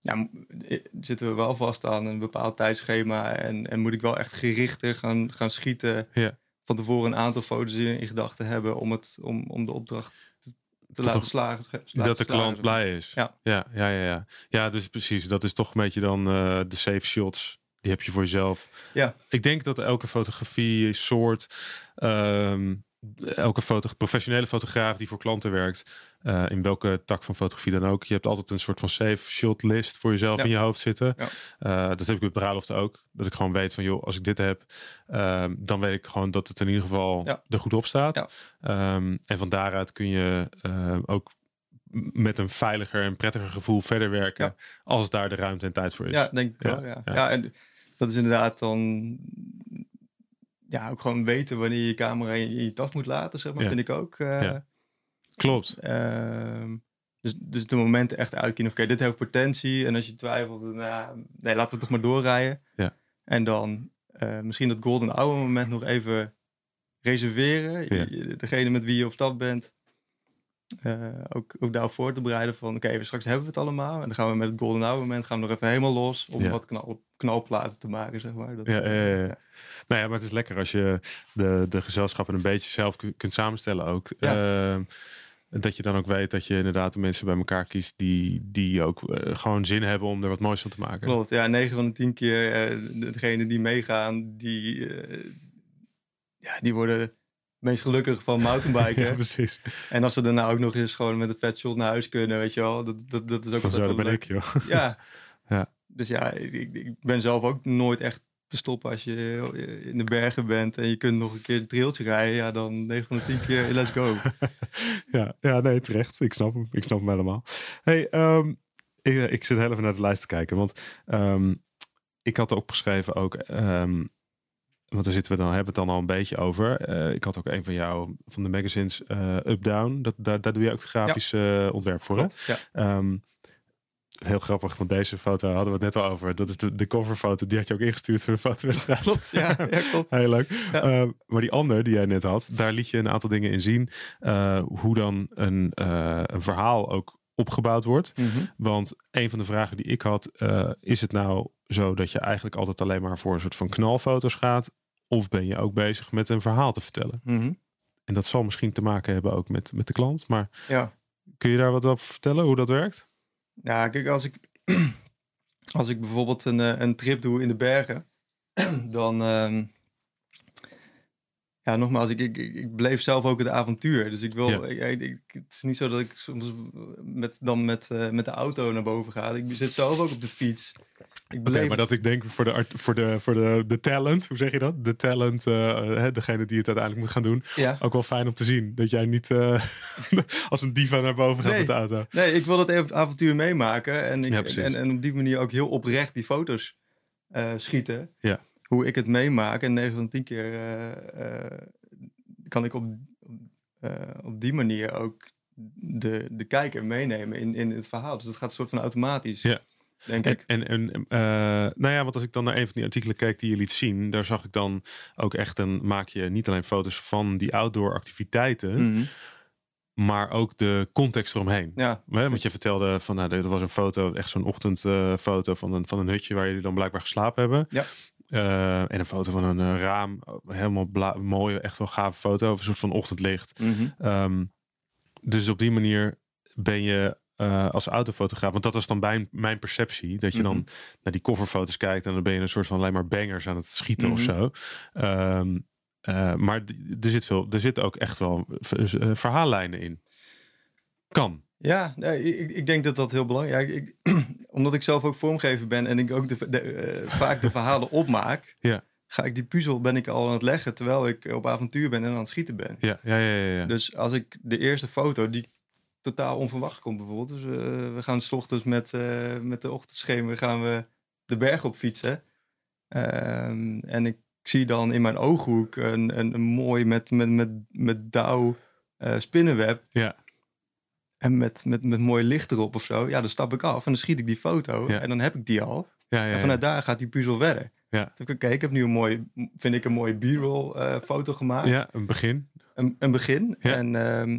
ja, eh, zitten we wel vast aan een bepaald tijdschema en, en moet ik wel echt gerichter gaan, gaan schieten. Ja. Van tevoren een aantal foto's in, in gedachten hebben om, het, om, om de opdracht te, te laten slagen. dat de klant blij is. Ja. Ja, ja, ja, ja. Ja, dus precies. Dat is toch een beetje dan eh, de safe shots. Die heb je voor jezelf. Ja. Ik denk dat elke fotografie soort, ehm, elke foto, professionele fotograaf die voor klanten werkt, eh, in welke tak van fotografie dan ook, je hebt altijd een soort van safe shot list voor jezelf Ja. in je hoofd zitten. Ja. Eh, dat heb ik met bruiloft ook. Dat ik gewoon weet van, joh, als ik dit heb, ehm, dan weet ik gewoon dat het in ieder geval Ja. er goed op staat. Ehm, en van daaruit kun je ehm, ook met een veiliger en prettiger gevoel verder werken. Als daar de ruimte en tijd voor is. Ja, denk ik Ja, wel. Ja. en dat is inderdaad dan ja, ook gewoon weten wanneer je camera in je tas moet laten, zeg maar, vind ik ook. eh, Ja. Klopt. ehm, dus, dus de momenten echt uitkiezen. Oké, dit heeft potentie. En als je twijfelt, dan, nou, nee, laten we het nog maar doorrijden. Ja. En dan eh, misschien dat golden hour moment nog even reserveren. Ja. Je- Degene met wie je op stap bent. eh, ook, ook daarop voor te bereiden van oké, we straks hebben we het allemaal. En dan gaan we met het golden hour moment gaan we nog even helemaal los. Om Ja. wat knal, knalplaten te maken, zeg maar. Dat, Ja, ja, ja, ja. ja. Nou ja, maar het is lekker als je de, de gezelschappen een beetje zelf ku- kunt samenstellen ook. Ehm, dat je dan ook weet dat je inderdaad de mensen bij elkaar kiest die, die ook eh, gewoon zin hebben om er wat moois van te maken. Klopt, ja, 9 van de 10 keer eh degene die meegaan, die, eh, ja, die worden het meest gelukkig van mountainbiken. Ja, precies. En als ze daarna ook nog eens gewoon met een vet shot naar huis kunnen, weet je wel, dat, dat, dat is ook Van altijd zo, dat wel ben leuk. ik, joh. Ja. Ja. Dus ja, ik- ik ben zelf ook nooit echt te stoppen als je in de bergen bent en je kunt nog een keer een trailtje rijden. Ja, dan 9 van de 10 keer, let's go. ja, ja, nee, terecht. Ik snap hem. Ik snap hem helemaal. Hey, ehm, ik, ik zit heel even naar de lijst te kijken. Want ehm, ik had opgeschreven ook... ehm, want daar zitten we dan, hebben we het dan al een beetje over. Eh, ik had ook een van jou, van de magazines, eh Up-Down. Dat, daar, daar doe je ook de grafische eh, ontwerp voor, hè? Ja. Heel grappig, want deze foto hadden we het net al over. Dat is de, de coverfoto, die had je ook ingestuurd voor de fotowedstrijd. Klopt, ja, ja, klopt. Heel leuk. Ja. Ehm, maar die ander die jij net had, daar liet je een aantal dingen in zien. eh, hoe dan een, eh, een verhaal ook opgebouwd wordt. Mhm. Want een van de vragen die ik had, eh, is het nou zo dat je eigenlijk altijd alleen maar voor een soort van knalfoto's gaat? Of ben je ook bezig met een verhaal te vertellen? Mhm. En dat zal misschien te maken hebben ook met, met de klant. Maar Ja. kun je daar wat over vertellen, hoe dat werkt? Ja, kijk, als ik, als ik bijvoorbeeld een, eh, een trip doe in de bergen, dan. ehm, ja, nogmaals, ik, ik, ik beleef zelf ook het avontuur. Dus ik wil. Ja. Ik, ik- het is niet zo dat ik soms met, dan met, eh, met de auto naar boven ga. Ik zit zelf ook op de fiets. Ik maar dat ik denk voor de, art- voor de, voor de, de talent, hoe zeg je dat? De talent, eh, hè, degene die het uiteindelijk moet gaan doen. Ja. Ook wel fijn om te zien. Dat jij niet eh, als een diva naar boven gaat Nee. met de auto. Nee, ik wil dat even avontuur meemaken. En, ik, Ja, precies. en, en op die manier ook heel oprecht die foto's eh, schieten. Ja. Hoe ik het meemaak. En 9 van de 10 keer kan ik op, op die manier ook de, de kijker meenemen in, in het verhaal. Dus dat gaat een soort van automatisch. Ja. Denk En, ik. en, en eh, nou ja, want als ik dan naar een van die artikelen keek die je liet zien, daar zag ik dan ook echt een, maak je niet alleen foto's van die outdoor activiteiten, Mhm. maar ook de context eromheen. Ja, Want je vertelde van, nou, er was een foto, echt zo'n ochtendfoto van, een, van een hutje waar jullie dan blijkbaar geslapen hebben. Ja. Eh, en een foto van een eh, raam, helemaal mooie, echt wel gave foto, een soort van ochtendlicht. Ehm, dus op die manier ben je eh, als autofotograaf, want dat was dan mijn, mijn perceptie, dat je dan Mhm. naar die coverfoto's kijkt en dan ben je een soort van alleen maar bangers aan het schieten of Mhm. zo. Ehm, eh, maar er zit, veel, er zit ook echt wel eh, verhaallijnen in. Kan. Ja, nee, ik, ik denk dat dat heel belangrijk is. Ik, omdat ik zelf ook vormgever ben en ik ook de, de, vaak de verhalen opmaak, Ja. ga ik die puzzel ben ik al aan het leggen terwijl ik op avontuur ben en aan het schieten ben. Ja, ja, ja. ja, ja. Dus als ik de eerste foto die totaal onverwacht komt bijvoorbeeld. Dus eh, we gaan s ochtends met, eh, met de ochtendschemer gaan we de berg op fietsen. Ehm, en ik zie dan in mijn ooghoek een, een, een mooi met, met, met, met dauw eh, spinnenweb. Ja. En met, met, met mooi licht erop of zo. Ja, dan stap ik af en dan schiet ik die foto. Ja. En dan heb ik die al. ja, ja, En vanuit daar gaat die puzzel verder. Ja. Dan denk ik, Oké, ik heb nu een mooi, vind ik een mooie b-roll foto gemaakt ja, een begin. een, een begin. Ja. En ehm,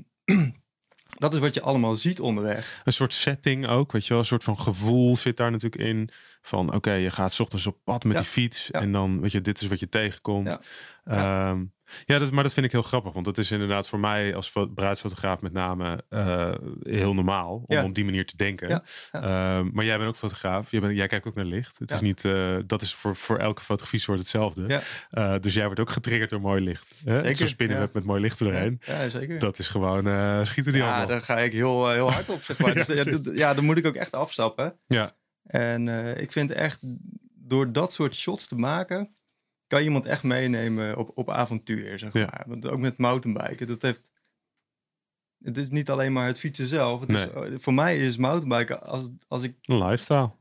dat is wat je allemaal ziet onderweg. Een soort setting ook, weet je wel. Een soort van gevoel zit daar natuurlijk in. Van oké, je gaat 's ochtends op pad met Ja. die fiets. Ja. En dan, weet je, dit is wat je tegenkomt. Ja. Ja, ja dat, maar dat vind ik heel grappig. Want dat is inderdaad voor mij als fo- bruidsfotograaf met name eh, heel normaal. Om Ja. op die manier te denken. Ja. Ehm, maar jij bent ook fotograaf. Jij, bent, jij kijkt ook naar licht. Het is niet, eh, dat is voor, voor elke fotografie soort hetzelfde. Eh, dus jij wordt ook getriggerd door mooi licht. Hè? Zeker, Zo'n spinnenweb met mooi licht erheen. Ja, zeker. Dat is gewoon, schieten die ja, daar ga ik heel, heel hard op, zeg maar. Ja, Dus, ja, dan moet ik ook echt afstappen. Ja, En ik vind echt, door dat soort shots te maken, kan iemand echt meenemen op, op avontuur, zeg Ja. maar. Want ook met mountainbiken, dat heeft... Het is niet alleen maar het fietsen zelf. Het is, voor mij is mountainbiken als, als ik een lifestyle.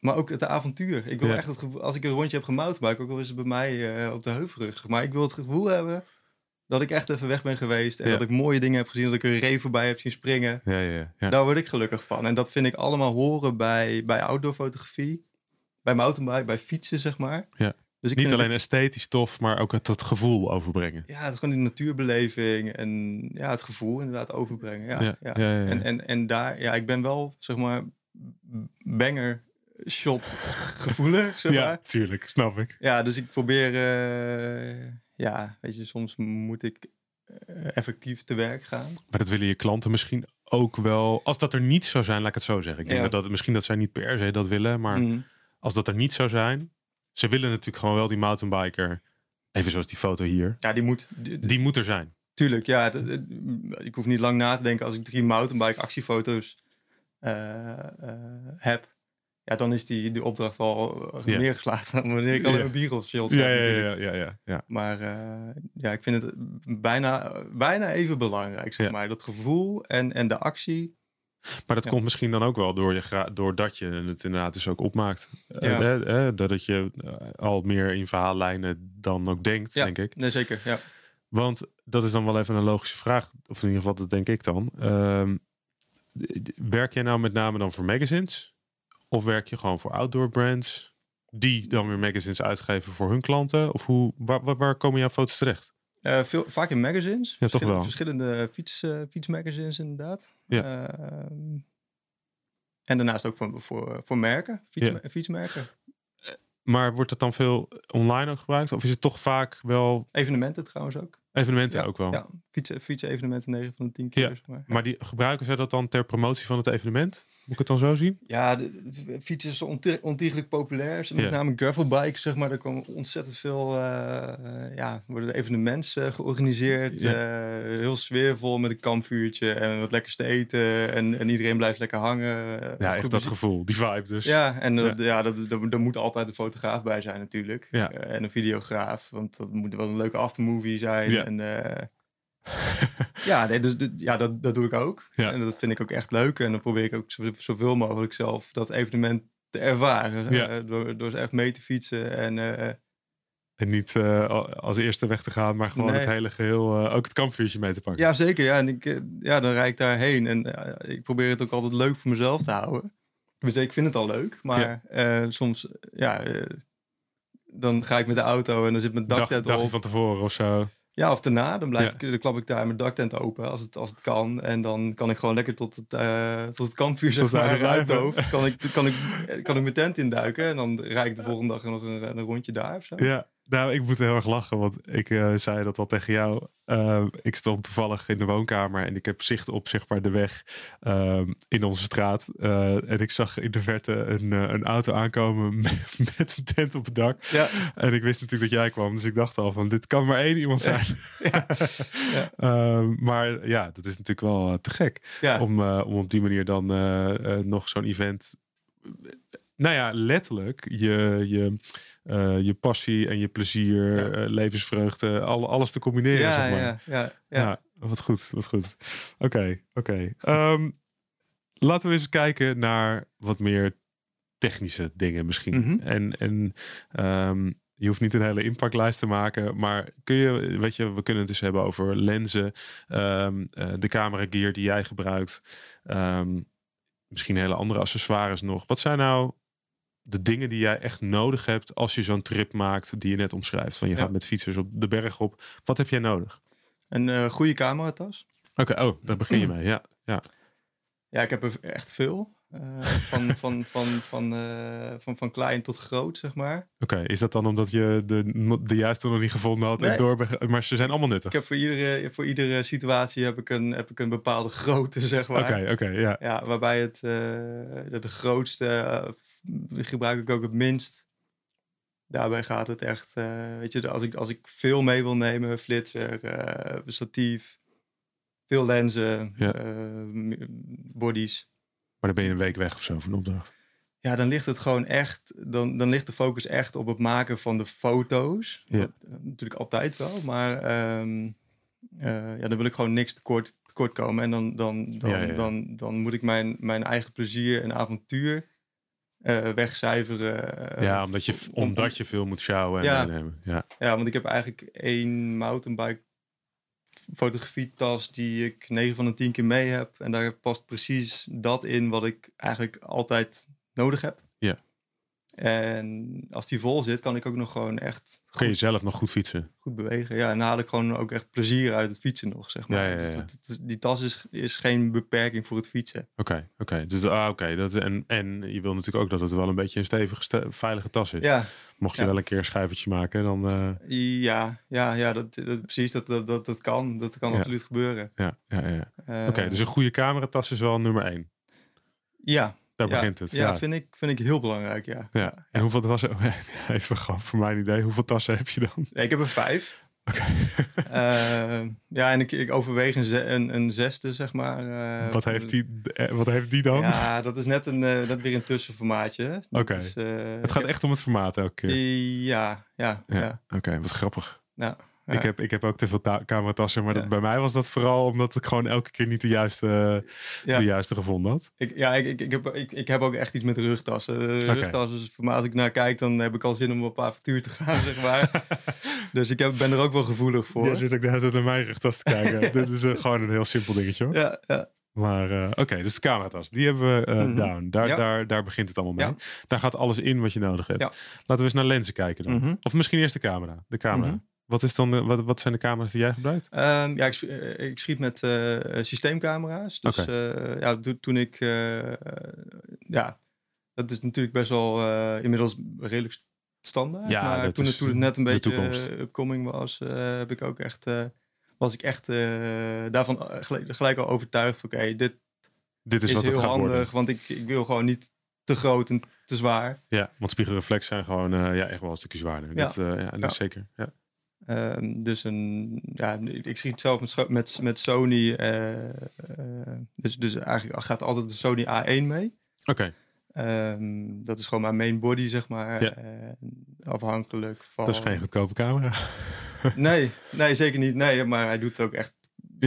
Maar ook het avontuur. Ik wil Ja. echt het gevoel, als ik een rondje heb gemountainbiked, ook al is het bij mij eh, op de heuvelrug. Maar ik wil het gevoel hebben dat ik echt even weg ben geweest. En Ja. dat ik mooie dingen heb gezien, dat ik een ree voorbij heb zien springen. Ja, ja, ja. ja. Daar word ik gelukkig van. En dat vind ik allemaal horen bij, bij outdoor fotografie. Bij mountainbike, bij fietsen, zeg maar. Ja. Dus ik Niet alleen esthetisch tof, maar ook het, het gevoel overbrengen. Ja, het, gewoon die natuurbeleving en ja, het gevoel inderdaad overbrengen. Ja, Ja, ja. ja. En, en, en daar, ja, ik ben wel, zeg maar, banger shot gevoelig, zeg maar. Ja, tuurlijk, snap ik. Ja, dus ik probeer, eh, ja, weet je, soms moet ik eh, effectief te werk gaan. Maar dat willen je klanten misschien ook wel. Als dat er niet zou zijn, laat ik het zo zeggen. Ik denk dat, dat misschien dat zij niet per se dat willen, maar Mm. als dat er niet zou zijn, ze willen natuurlijk gewoon wel die mountainbiker. Even zoals die foto hier. Ja, die moet, die- Die moet er zijn. tuurlijk, ja, het- het- ik hoef niet lang na te denken als ik drie mountainbike actiefoto's eh, eh, heb. Ja, dan is die, die opdracht wel eh, Ja. neergeslagen dan wanneer ik alleen Ja. maar b shots Ja, heb ja, ja, ja. Maar eh, ja, ik vind het bijna, bijna even belangrijk, zeg Ja. maar. Dat gevoel en, en de actie. Maar dat Ja. komt misschien dan ook wel door je doordat je het inderdaad dus ook opmaakt. Eh, Ja. hè, dat je eh, al meer in verhaallijnen dan ook denkt, Ja. denk ik. Nee, zeker, ja. Want dat is dan wel even een logische vraag. Of in ieder geval, dat denk ik dan. Ehm, werk jij nou met name dan voor magazines? Of werk je gewoon voor outdoor brands? Die dan weer magazines uitgeven voor hun klanten? Of hoe, waar, waar komen jouw foto's terecht? Eh, veel, vaak in magazines. Ja, toch Verschillende- wel. Verschillende fiets, eh, fietsmagazines inderdaad. Ja. Ehm, en daarnaast ook voor, voor, voor merken, fiets, Ja. fietsmerken. Maar wordt dat dan veel online ook gebruikt? Of is het toch vaak wel Evenementen trouwens ook. Evenementen ja, ook wel? Ja, fietsen, fietsen evenementen 9 van de 10 keer. Ja. zeg maar. Maar die, gebruiken zij dat dan ter promotie van het evenement? Moet ik het dan zo zien? Ja, de, de fietsen is onti- ontiegelijk populair. Met name gravelbikes, zeg maar. Er komen ontzettend veel, eh, ja, worden er evenementen eh, georganiseerd. Eh, heel sfeervol met een kampvuurtje en wat lekkers te eten. En, en iedereen blijft lekker hangen. Ja, echt goed dat gevoel. Die vibe dus. Ja, en ja. dat, daar moet altijd een fotograaf bij zijn natuurlijk. En een videograaf, want dat moet wel een leuke aftermovie zijn. Ja. En, eh, ja, nee, dus, ja dat, dat doe ik ook. Ja. En dat vind ik ook echt leuk. En dan probeer ik ook zo- zoveel mogelijk zelf dat evenement te ervaren. Ja. eh, door, door echt mee te fietsen. En eh, En niet als eerste weg te gaan, maar gewoon Nee. het hele geheel, eh, ook het kampvuurtje mee te pakken. ja, zeker. Ja, en ik, ja, dan rijd ik daarheen. En ik probeer het ook altijd leuk voor mezelf te houden. Dus ik vind het al leuk. Maar soms, ja... dan ga ik met de auto en dan zit mijn Dag, daktent dagje van tevoren of zo. Ja, of daarna. Dan, blijf Ja. ik, dan klap ik daar mijn daktent open als het, als het kan. En dan kan ik gewoon lekker tot het, eh, tot het kampvuur zeg maar, uithoofd. Kan ik, kan, ik, kan ik mijn tent induiken. En dan rijd ik de volgende dag nog een, een rondje daar of zo. Ja, nou, ik moet heel erg lachen, want ik eh, zei dat al tegen jou. Ehm, ik stond toevallig in de woonkamer en ik heb zicht op zeg maar de weg ehm, in onze straat. Eh, en ik zag in de verte een, eh, een auto aankomen met, met een tent op het dak. Ja, En ik wist natuurlijk dat jij kwam, dus ik dacht al van dit kan maar één iemand zijn. ja, ja. Ehm, maar ja, dat is natuurlijk wel te gek om, om op die manier dan nog zo'n event. Nou ja, letterlijk je, je, eh, je passie en je plezier, Ja. eh, levensvreugde, al, alles te combineren. ja, zeg maar. ja, ja, Ja. ja. wat goed, wat goed. Oké, oké. Ehm, laten we eens kijken naar wat meer technische dingen misschien. Mhm. En, en ehm, je hoeft niet een hele impactlijst te maken, maar kun je, weet je, we kunnen het dus hebben over lenzen, ehm, eh, de camera gear die jij gebruikt, misschien hele andere accessoires nog. Wat zijn nou de dingen die jij echt nodig hebt als je zo'n trip maakt die je net omschrijft? Van je Ja. gaat met fietsers op de berg op. Wat heb jij nodig? Een eh, goede cameratas. Oké, oh, daar begin je mee. Ja, ja. Ja, ik heb er echt veel. Eh, van, van, van, van, eh, van, van klein tot groot, zeg maar. Oké, is dat dan omdat je de, de juiste nog niet gevonden had? En door, maar ze zijn allemaal nuttig. Ik heb voor iedere, voor iedere situatie heb ik, een, heb ik een bepaalde grootte, zeg maar. Oké, oké, ja. Ja, waarbij het de, de grootste gebruik ik ook het minst. Daarbij gaat het echt, eh, weet je, als ik, als ik veel mee wil nemen, flitser, eh, statief, veel lenzen, Ja. eh, bodies. Maar dan ben je een week weg of zo van de opdracht. Ja, dan ligt het gewoon echt, dan, dan ligt de focus echt op het maken van de foto's. Ja. Dat, natuurlijk altijd wel, maar ehm, eh, ja, dan wil ik gewoon niks tekort, tekort komen. En dan, dan, dan, Ja, ja, ja. Dan, dan moet ik mijn, mijn eigen plezier en avontuur eh, wegcijferen. eh, ja, omdat je, om- omdat je veel moet sjouwen en Ja. meenemen. Ja, Ja, want ik heb eigenlijk één mountainbike fotografietas die ik 9 van de 10 keer mee heb. En daar past precies dat in wat ik eigenlijk altijd nodig heb. En als die vol zit, kan ik ook nog gewoon echt kun je zelf nog goed fietsen. goed bewegen. Ja, en dan haal ik gewoon ook echt plezier uit het fietsen nog, zeg maar. Ja, ja, Dus dat- die tas is, is geen beperking voor het fietsen. Oké, oké. Dus ah, oké. dat en, en je wil natuurlijk ook dat het wel een beetje een stevige, ste- veilige tas is. Ja, Mocht je wel een keer een schijfertje maken, dan eh, ja, ja, ja dat, dat, precies. Dat, dat, dat, dat kan. Dat kan absoluut gebeuren. ja, ja, ja. Oké, dus een goede cameratas is wel nummer één. Ja, Daar ja, begint het. Ja, Ja, Vind, ik, vind ik heel belangrijk, ja. ja. En hoeveel tassen, even gewoon voor mijn idee, hoeveel tassen heb je dan? Ik heb er vijf. Oké. Eh, ja, en ik, ik overweeg een, een, een zesde, zeg maar. eh, wat, heeft die, eh, wat heeft die dan? Ja, dat is net een, dat weer een tussenformaatje. Oké. het gaat echt om het formaat elke keer. Ja, ja, Ja. ja. Oké, wat grappig. ja. Ja. Ik, heb, ik heb ook te veel ta- cameratassen, maar dat, Ja. bij mij was dat vooral omdat ik gewoon elke keer niet de juiste, Ja. de juiste gevonden had. Ik, ja, ik, ik, ik, heb, ik, ik heb ook echt iets met rugtassen. Rugtassen, is voor mij, als ik naar kijk, dan heb ik al zin om op avontuur te gaan, zeg maar. dus ik heb, ben er ook wel gevoelig voor. Je zit ook de hele tijd naar mijn rugtas te kijken. Dit is eh, gewoon een heel simpel dingetje hoor. Ja, ja. Maar eh, oké, dus de cameratas, die hebben we eh, Mhm. down. Daar, Ja. daar, daar begint het allemaal mee. Ja. Daar gaat alles in wat je nodig hebt. Ja. Laten we eens naar lenzen kijken dan. Mhm. Of misschien eerst de camera. De camera. Mhm. Wat, is dan wat, wat zijn de camera's die jij gebruikt? Ehm, ja, ik, eh, ik schiet met eh, systeemcamera's. Dus eh, ja, to- toen ik... eh, ja, dat is natuurlijk best wel eh, inmiddels redelijk standaard. Ja, maar toen, het, toen het net een beetje eh, upcoming was, eh, heb ik ook echt... eh, was ik echt eh, daarvan eh, gelijk, gelijk al overtuigd. Oké, dit Dit is, is, wat het heel gaat handig, worden. want ik, ik wil gewoon niet te groot en te zwaar. Ja, want spiegelreflex zijn gewoon eh, ja, echt wel een stukje zwaarder. Ja. Dat, eh, ja, dat Ja. is zeker. Ja. Ehm, dus een, ja, ik schiet zelf met, met, met Sony. eh, eh, dus, dus eigenlijk gaat altijd de Sony A1 mee. Oké, Ehm, dat is gewoon mijn main body, zeg maar. Ja. En afhankelijk van. dat is geen goedkope camera. Nee, nee, zeker niet. Nee, maar hij doet ook echt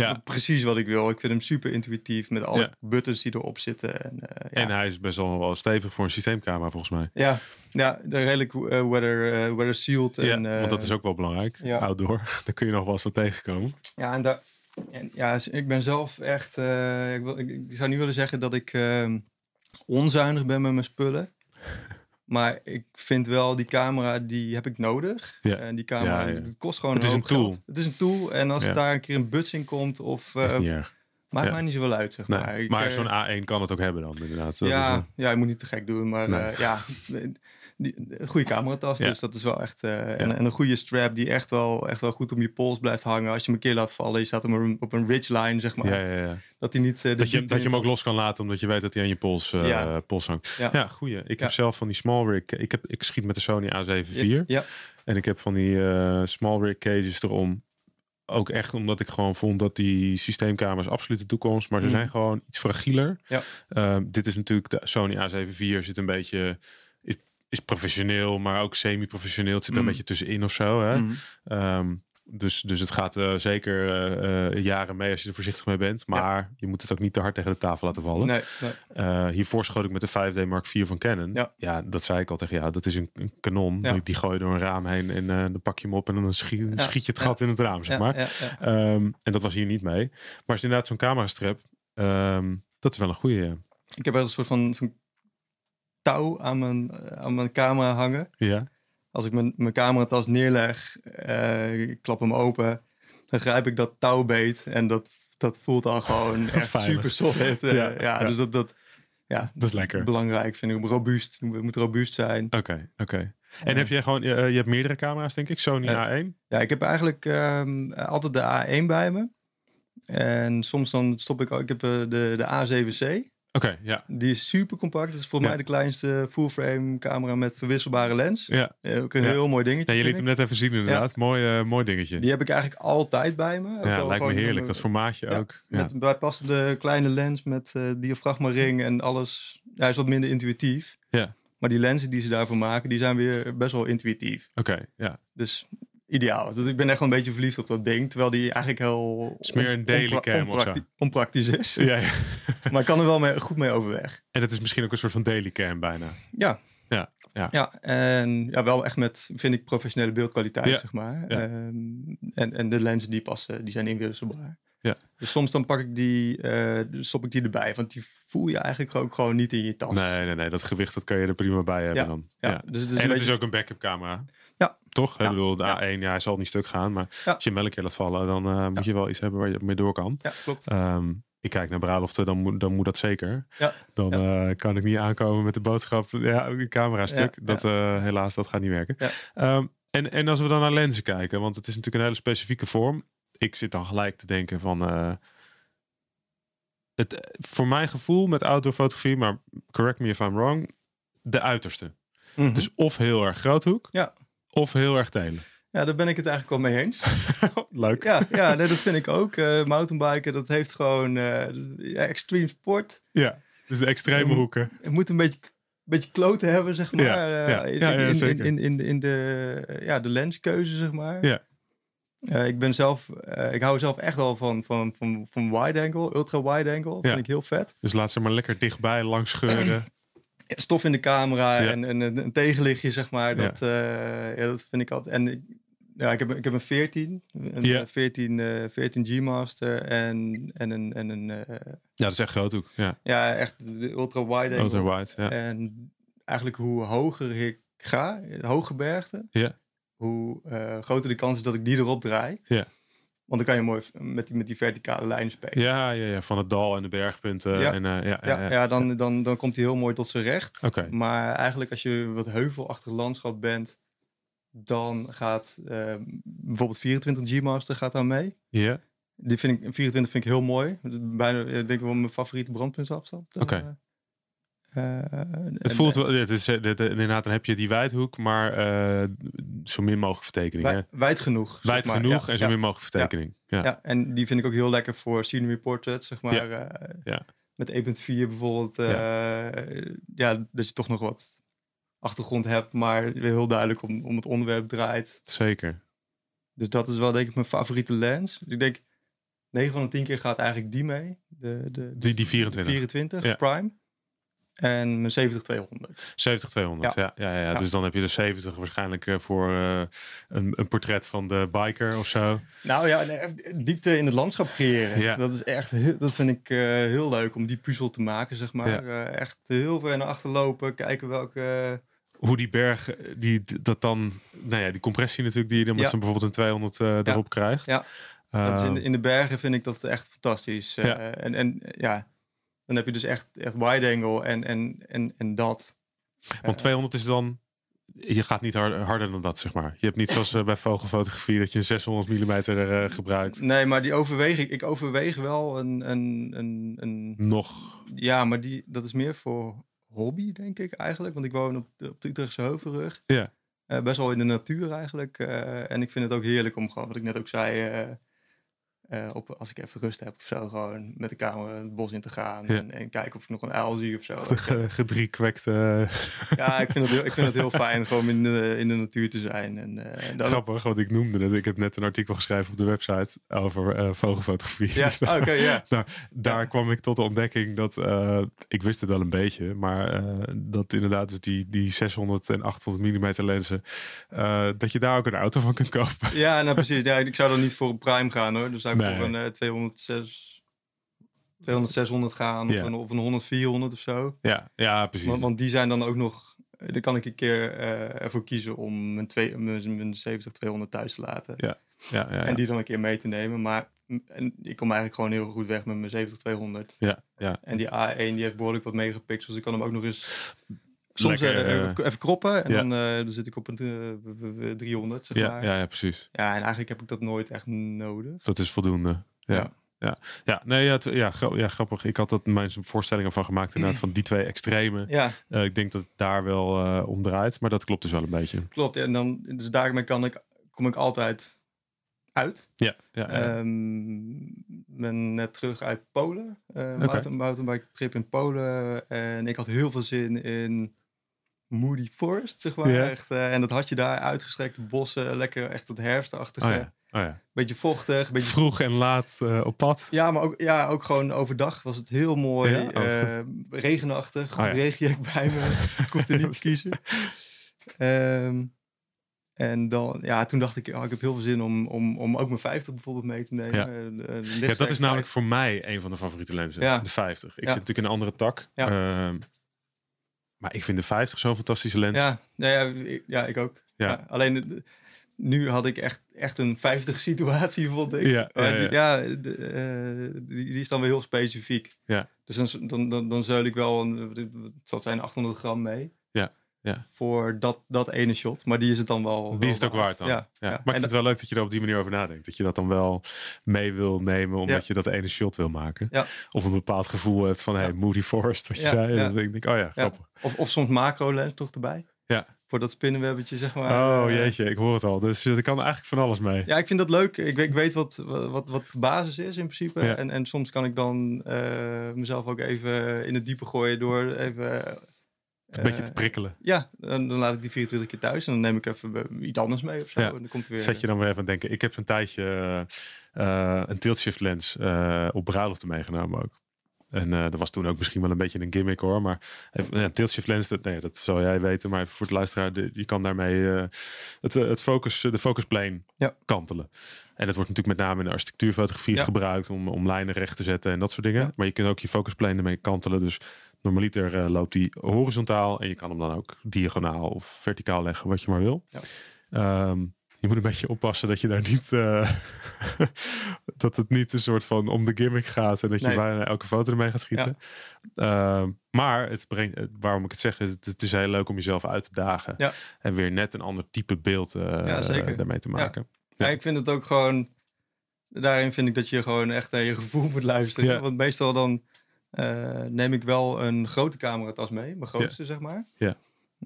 Ja, precies wat ik wil. Ik vind hem super intuïtief met alle Ja. buttons die erop zitten. En, ja. en hij is best wel, wel stevig voor een systeemcamera volgens mij. ja, ja, de redelijk eh, weather, eh, weather sealed. Ja, en, want dat is ook wel belangrijk. ja. Outdoor, daar kun je nog wel eens wat tegenkomen. Ja, en daar, en, ja, ik ben zelf echt. ik, wil, ik, ik zou niet willen zeggen dat ik ehm, onzuinig ben met mijn spullen. Maar ik vind wel, die camera, die heb ik nodig. Ja. En die camera, Ja, ja. het kost gewoon Het is hoop een tool. geld. Het is een tool. En als daar een keer een buts in komt, of maakt Ja. mij niet zoveel uit, zeg Nee, maar. Ik, maar eh, zo'n A1 kan het ook hebben dan, inderdaad. Dat ja, is, eh, ja, je moet niet te gek doen, maar Nee. eh, ja, die, een goede cameratas, Ja. dus dat is wel echt... en, en een goede strap die echt wel, echt wel goed om je pols blijft hangen. Als je hem een keer laat vallen, je staat op een, op een ridgeline, zeg maar. ja, ja, ja. Dat hij niet... Dat, je, dat je hem ook los kan laten, omdat je weet dat hij aan je pols, Ja. pols hangt. Ja. Goeie. Ik heb zelf van die small rig. Ik, heb, ik schiet met de Sony A7 IV. Ja, En ik heb van die small rig cages erom. Ook echt omdat ik gewoon vond dat die systeemkamers absoluut de toekomst. Maar ze Mhm. zijn gewoon iets fragieler. Ja. Eh, Ehm, dit is natuurlijk de Sony A7 IV zit een beetje... Is, is professioneel, maar ook semi-professioneel. Het zit er Mhm. een beetje tussenin of zo. Hè? Mhm. Ehm, dus, dus het gaat eh, zeker eh, eh, jaren mee als je er voorzichtig mee bent. Maar je moet het ook niet te hard tegen de tafel laten vallen. Nee, nee. Hiervoor schoot ik met de 5D Mark IV van Canon. Ja. dat zei ik al tegen jou. Dat is een, een kanon. Ja. Die, gooi je door een raam heen en dan pak je hem op en dan schiet, Ja. schiet je het Ja. gat in het raam, zeg Ja, maar. ja, ja. Ehm, en dat was hier niet mee. Maar is inderdaad zo'n camera strap. ehm, dat is wel een goede. Ja. Ik heb echt een soort van touw aan mijn, aan mijn camera hangen. ja. Als ik mijn, mijn cameratas neerleg, eh, ik klap hem open, dan grijp ik dat touw beet. En dat, dat voelt dan gewoon echt Veilig. super solid. eh, Ja, dus dat, dat, ja, Dat is lekker. belangrijk vind ik. Robuust, het moet robuust zijn. Oké, oké. En heb je gewoon, eh, je hebt meerdere camera's, denk ik. Sony Ja. A1. Ja, ik heb eigenlijk ehm, altijd de A1 bij me. En soms dan stop ik ook, ik heb de, de A7C. Oké, ja. Die is super compact. Dat is volgens Ja. mij de kleinste full-frame camera met verwisselbare lens. Ja. Ook een Ja. heel mooi dingetje. ja je liet hem net even zien inderdaad. Mooi, eh, mooi dingetje. Die heb ik eigenlijk altijd bij me. Ook ja, lijkt me heerlijk. een- Dat formaatje ook. Ja. Met een bijpassende kleine lens met eh diafragma ring en alles. Ja, hij is wat minder intuïtief. Ja. Maar die lenzen die ze daarvoor maken, die zijn weer best wel intuïtief. Oké, ja. Dus ideaal. Dus ik ben echt wel een beetje verliefd op dat ding. Terwijl die eigenlijk heel... Het is meer een daily cam of zo. onpraktisch is. ja, ja. Maar ik kan er wel mee, goed mee overweg. En het is misschien ook een soort van daily cam bijna. Ja. Ja, ja. Ja, en ja, wel echt met, vind ik, professionele beeldkwaliteit, Ja. zeg maar. Ehm, en, en de lenzen die passen, die zijn inwisselbaar. Ja. Dus soms dan pak ik die, eh, stop ik die erbij, want die voel je eigenlijk ook gewoon niet in je tas. Nee, nee, nee. Dat gewicht dat kan je er prima bij hebben Ja, dan. Ja, Ja. Dus het is en het beetje, is ook een backup camera. Ja. Toch? Ja. Ik bedoel, de Ja. A1, ja, hij zal niet stuk gaan. Maar als je hem wel een keer laat vallen, dan eh, moet je wel iets hebben waar je mee door kan. Ja, klopt. Ehm, ik kijk naar bruiloften, dan moet, dan moet dat zeker. Ja. Dan eh, kan ik niet aankomen met de boodschap, ja, een camera stuk. Ja, Dat helaas, dat gaat niet werken. Ehm, en, en als we dan naar lenzen kijken, want het is natuurlijk een hele specifieke vorm. Ik zit dan gelijk te denken van... eh, het, voor mijn gevoel met outdoor fotografie, maar correct me if I'm wrong, de uiterste. Mhm. Dus of heel erg groothoek, Ja. of heel erg telen. ja, daar ben ik het eigenlijk wel mee eens. Leuk. ja, ja nee, dat vind ik ook. Eh mountainbiken, dat heeft gewoon ja, extreme sport. Ja, dus de extreme hoeken. Het moet een beetje, beetje kloten hebben, zeg maar. Ja, in, ja, in, in, in de, ja, de lenskeuze, zeg maar. Ja. Eh, ik ben zelf, eh, ik hou zelf echt wel van, van, van, van wide angle, ultra wide angle. Ja. Vind ik heel vet. Dus laat ze maar lekker dichtbij langs scheuren. Stof in de camera Ja. en, en een, tegenlichtje, zeg maar. Dat, eh, ja, dat vind ik altijd. En ik, ja, ik heb, ik heb een 14, een Ja. eh, 14, eh 14 G-Master en, en een, en een ja, dat is echt groothoek. Ja, ja, echt de ultra wide angle. ultra wide. Ja. En eigenlijk hoe hoger ik ga, hooggebergte, Ja. Hoe eh, groter de kans is dat ik die erop draai. Ja. Want dan kan je mooi met die, met die verticale lijnen spelen. Ja, ja, ja, van het dal en de bergpunten. Ja. En, eh, ja, Ja, ja, ja, dan, dan, dan komt hij heel mooi tot zijn recht. Maar eigenlijk als je wat heuvelachtig landschap bent, dan gaat eh, bijvoorbeeld 24 G-Master gaat daar mee. Ja, Die vind ik, 24 vind ik heel mooi. Bijna, ik denk ik wel mijn favoriete brandpuntsafstand. Oké. Het voelt wel, het is, eh, dit- inderdaad, dan heb je die wijdhoek, maar eh, zo min mogelijk vertekening. Wij- wijd genoeg. Wijd maar. genoeg Ja, en zo ja. min mogelijk vertekening. Ja. Ja, en die vind ik ook heel lekker voor scenery portraits, zeg maar. eh, Ja. Met 1.4 bijvoorbeeld. eh, ja. dat je toch nog wat achtergrond hebt, maar weer heel duidelijk om, om het onderwerp draait. Zeker. Dus dat is wel denk ik mijn favoriete lens. Dus ik denk 9 van de 10 keer gaat eigenlijk die mee. De, de, Die, die 24. 24 Ja. Prime. En mijn 70-200. 70, 200. Ja. Ja, ja, ja. Dus dan heb je de 70 waarschijnlijk eh, voor eh, een, een portret van de biker of zo. Nou ja, nee, diepte in het landschap creëren. Ja. Dat is echt, dat vind ik eh, heel leuk om die puzzel te maken, zeg maar. Eh, echt heel ver naar achter lopen, kijken welke hoe die berg, die, dat dan, nou ja, die compressie natuurlijk, die je dan met zo'n bijvoorbeeld een 200 eh, erop krijgt. Ja. Dat is in, de, Eh, in de bergen vind ik dat echt fantastisch. Eh. En, en ja, dan heb je dus echt, echt wide angle en, en, en, en dat. want Eh, 200 is dan, je gaat niet harder, harder dan dat, zeg maar. Je hebt niet zoals eh, bij vogelfotografie dat je een 600 mm eh, gebruikt. Nee, maar die overweeg ik. Ik overweeg wel een, een, een, een Nog, Ja, maar die, dat is meer voor hobby, denk ik eigenlijk. Want ik woon op de, op de Utrechtse Heuvelrug. Ja. Eh, best wel in de natuur eigenlijk. eh, en ik vind het ook heerlijk om gewoon, wat ik net ook zei... eh, eh, op, als ik even rust heb of zo, gewoon met de camera het bos in te gaan. Ja. En, en kijken of ik nog een uil zie of zo. ge- gedriekwekte. ja, ik vind, het heel, ik vind het heel fijn gewoon in de, in de natuur te zijn. En, eh, dan, Grappig, want ik noemde het. Ik heb net een artikel geschreven op de website over eh, vogelfotografie. Ja, Dus daar- oké, ja. daar Ja. kwam ik tot de ontdekking dat, eh, ik wist het wel een beetje, maar eh, dat inderdaad dus die, die 600 en 800 mm lenzen, eh, dat je daar ook een auto van kunt kopen. Ja, nou precies. Ja, ik zou dan niet voor een prime gaan hoor. Nee. Voor een eh 206, 200, 600 gaan. Of, een, of een 100, 400 of zo. Ja, ja precies. Want, want die zijn dan ook nog. eh, Daar kan ik een keer eh, ervoor kiezen om mijn, twee, mijn, mijn 70, 200 thuis te laten. Ja, ja, ja, En die dan een keer mee te nemen. Maar mm, en ik kom eigenlijk gewoon heel goed weg met mijn 70, 200. ja, ja. En die A1 die heeft behoorlijk wat megapixels. Ik kan hem ook nog eens soms Lekker, eh, eh, even, kroppen. En ja. dan, eh, dan zit ik op een eh, 300, zeg Ja, maar. ja, ja, precies. Ja, en eigenlijk heb ik dat nooit echt nodig. Dat is voldoende. Ja. Ja. Ja, nee, ja, het- ja, ja, grappig. Ik had dat mijn voorstellingen van gemaakt, inderdaad, van die twee extremen. Ja, ik denk dat het daar wel om draait, maar dat klopt dus wel een beetje. klopt. En dan, dus daarmee kan ik, kom ik altijd uit. Ja, ja, ja. Ehm, ben net terug uit Polen. eh mountain, mountainbike trip in Polen. En ik had heel veel zin in Moody Forest, zeg maar. Echt, eh, en dat had je daar, uitgestrekte bossen, lekker echt het herfstachtige. oh, ja. Oh, ja. Beetje vochtig, beetje Vroeg en laat eh, op pad. Ja, maar ook, ja, ook gewoon overdag was het heel mooi. Ja? Oh, eh, regenachtig. Goed Oh, regenjack bij me. ik hoefde niet te kiezen. Ehm, en dan, ja, toen dacht ik, oh, ik heb heel veel zin om, om, om ook mijn 50 bijvoorbeeld mee te nemen. Ja. Dat is namelijk 50. voor mij een van de favoriete lenzen. De 50. Ik zit natuurlijk in een andere tak. Ja. Maar ik vind de 50 zo'n fantastische lens. Ja, ja, ik, ja, ik ook. Ja. Ja. alleen eh, nu had ik echt, echt een 50 situatie, vond ik. Ja, ja, Maar die, ja. ja, de, eh, die, die is dan weer heel specifiek. Ja. Dus dan, dan, dan, dan zeul ik wel, een, het zal zijn 800 gram mee. Ja. Voor dat, dat ene shot. Maar die is het dan wel. Die wel is het ook waard dan. Ja, Ja. Maar ik En vind het wel leuk dat je er op die manier over nadenkt. Dat je dat dan wel mee wil nemen, omdat je dat ene shot wil maken. Ja. Of een bepaald gevoel hebt van, hey. Moody Forest, wat je zei. En dan denk ik, oh ja, Ja. grappig. Of, of soms macro lens toch erbij. Ja. Voor dat spinnenwebbetje, zeg maar. Oh Eh, jeetje, ik hoor het al. Dus eh, er kan eigenlijk van alles mee. Ja, ik vind dat leuk. Ik weet, ik weet wat, wat, wat de basis is in principe. En, en soms kan ik dan eh, mezelf ook even in het diepe gooien door even... een beetje eh, te prikkelen. Ja, dan, dan laat ik die 24 keer thuis en dan neem ik even eh, iets anders mee of zo. Ja. En dan komt er weer... Zet je dan weer even aan denken. Ik heb een tijdje eh, een tiltshift lens eh, op bruiloften meegenomen ook. En eh, dat was toen ook misschien wel een beetje een gimmick hoor. Maar even, ja, tiltshift lens, dat, nee, dat zal jij weten. Maar voor het luisteraar, de, je kan daarmee eh, het, eh, het focus, de focusplane Ja. kantelen. En dat wordt natuurlijk met name in de architectuurfotografie Ja. gebruikt om, om lijnen recht te zetten en dat soort dingen. Maar je kunt ook je focusplane ermee kantelen. Dus normaliter eh, loopt die horizontaal en je kan hem dan ook diagonaal of verticaal leggen, wat je maar wil. Ja. Ehm, je moet een beetje oppassen dat je daar niet. eh, dat het niet een soort van om de gimmick gaat. En dat je Nee. bijna elke foto ermee gaat schieten. Ehm, maar het brengt, waarom ik het zeg, het, het is heel leuk om jezelf uit te dagen. Ja. En weer net een ander type beeld eh Ja, daarmee te Ja. maken. Ja, ik vind het ook gewoon... Daarin vind ik dat je gewoon echt naar je gevoel moet luisteren. Want meestal dan neem ik wel een grote cameratas mee. Mijn grootste, zeg maar. Ja.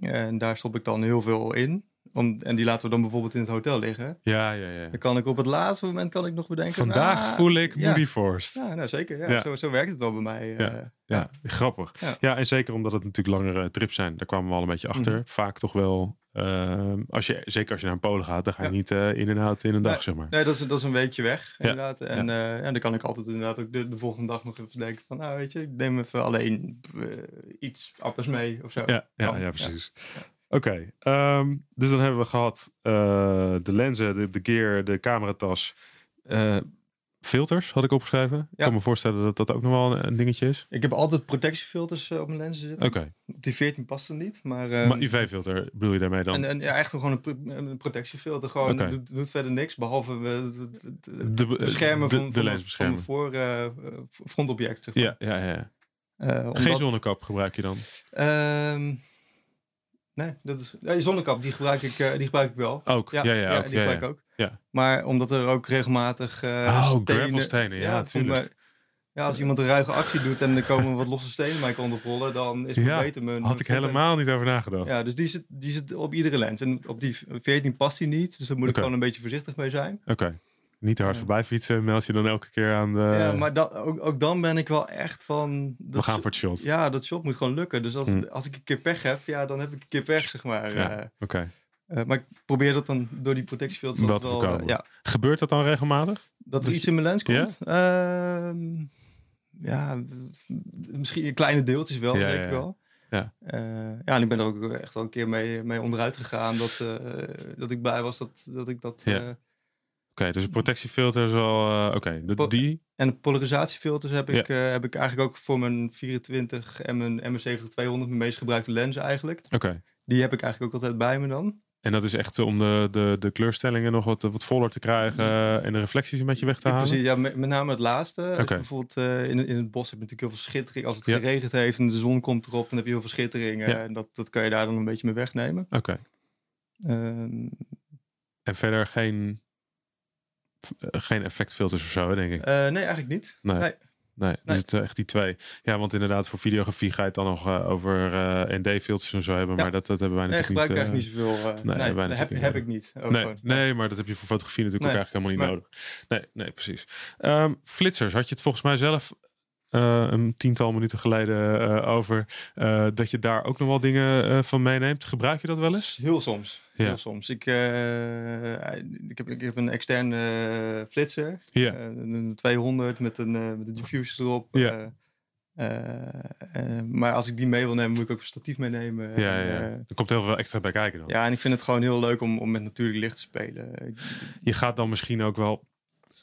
En daar stop ik dan heel veel in. Om, en die laten we dan bijvoorbeeld in het hotel liggen. Ja, ja, ja. Dan kan ik op het laatste moment kan ik nog bedenken... Vandaag nou, voel ik ja. Forest. Ja. Ja, nou zeker. Ja, Ja. Zo, zo werkt het wel bij mij. eh. Ja. grappig. Ja. Ja. en zeker omdat het natuurlijk langere trips zijn. Daar kwamen we al een beetje achter. Mhm. Vaak toch wel, ehm, als je, zeker als je naar Polen gaat, dan ga je Ja. niet eh, in en uit in een dag, zeg maar. Nee, dat is, dat is een weekje weg, Ja, inderdaad. En, eh, en dan kan ik altijd inderdaad ook de, de volgende dag nog even denken van... Nou, weet je, ik neem even alleen eh, iets appels mee of zo. Ja, ja, ja precies. Oké, ehm, dus dan hebben we gehad eh, de lenzen, de, de gear, de cameratas. Eh, Filters had ik opgeschreven. Ik kan me voorstellen dat dat ook nog wel een, dingetje is. Ik heb altijd protectiefilters op mijn lenzen zitten. Oké. Die 14 past er niet, maar... maar ehm, UV-filter bedoel je daarmee dan? En, en ja, echt gewoon een, een protectiefilter. Gewoon doet, doet, verder niks, behalve de, de, de, beschermen van, de, lens beschermen. voor uh, frontobject. Zeg maar. Ja, ja, ja. Uh, Geen zonnekap gebruik je dan? Uh, nee, dat is, ja, zonnekap die gebruik ik, uh, die gebruik ik wel. Ook? Ja, ja, ja, ja die gebruik ik ook. Ja. Maar omdat er ook regelmatig uh, oh, stenen... stenen, ja, natuurlijk. Ja, als iemand een ruige actie doet en er komen wat losse stenen mij kan oprollen, dan is het ja, beter mijn... had ik helemaal niet over nagedacht. Ja, dus die zit, die zit op iedere lens. En op die 14 past hij niet, dus daar moet ik gewoon een beetje voorzichtig mee zijn. Oké. Niet te hard voorbij fietsen, meld je dan elke keer aan de... Ja, maar dat, ook, ook dan ben ik wel echt van... We gaan voor het shot. Ja, dat shot moet gewoon lukken. Dus als, hm. als ik een keer pech heb, ja, dan heb ik een keer pech, zeg maar. Ja, uh, oké. Uh, maar ik probeer dat dan door die protectiefilters wel te voorkomen. Uh, ja. Gebeurt dat dan regelmatig? Dat er iets in mijn lens komt? Ja? Ehm, ja, misschien een kleine deeltjes wel, ja, denk ik wel. Ja. Uh, ja, en ik ben er ook echt wel een keer mee, mee onderuit gegaan. Dat, dat ik blij was dat, dat ik dat Oké, dus een protectiefilter is wel... Uh, Oké, okay, die... En polarisatiefilters heb ik, ja. uh, heb ik eigenlijk ook voor mijn 24 en mijn M70-200 mijn meest gebruikte lenzen eigenlijk. Oké. Die heb ik eigenlijk ook altijd bij me dan. En dat is echt om de, de, de kleurstellingen nog wat, wat voller te krijgen en de reflecties een beetje weg te halen? Precies, ja, met, met name het laatste. Okay. bijvoorbeeld uh, in, in het bos heb je natuurlijk heel veel schittering. Als het ja. geregend heeft en de zon komt erop, dan heb je heel veel schitteringen. En dat, dat kan je daar dan een beetje mee wegnemen. Oké. Okay. Uh, en verder geen eh, geen effectfilters of zo, denk ik. Uh, nee, eigenlijk niet. Nee. nee. Nee, dus het, echt die twee. Ja, want inderdaad, voor videografie ga je het dan nog uh, over uh, ND-filters en zo hebben. Ja. Maar dat, dat hebben wij natuurlijk nee, niet. gebruik ik niet zoveel. Nee, nee heb, heb, ik niet. Nee, nee, maar dat heb je voor fotografie natuurlijk ook eigenlijk helemaal niet nodig. Nee, nee, precies. Um, flitsers, had je het volgens mij zelf uh, een tiental minuten geleden uh, over. Uh, dat je daar ook nog wel dingen van meeneemt. Gebruik je dat wel eens? Heel soms. Ja. Heel soms. Ik, ik, heb, ik heb een externe flitser. Ja. een 200 met een, met een diffuser erop. Ja. maar als ik die mee wil nemen, moet ik ook een statief meenemen. Ja, ja. er komt heel veel extra bij kijken dan. Ja, en ik vind het gewoon heel leuk om, om met natuurlijk licht te spelen. Je gaat dan misschien ook wel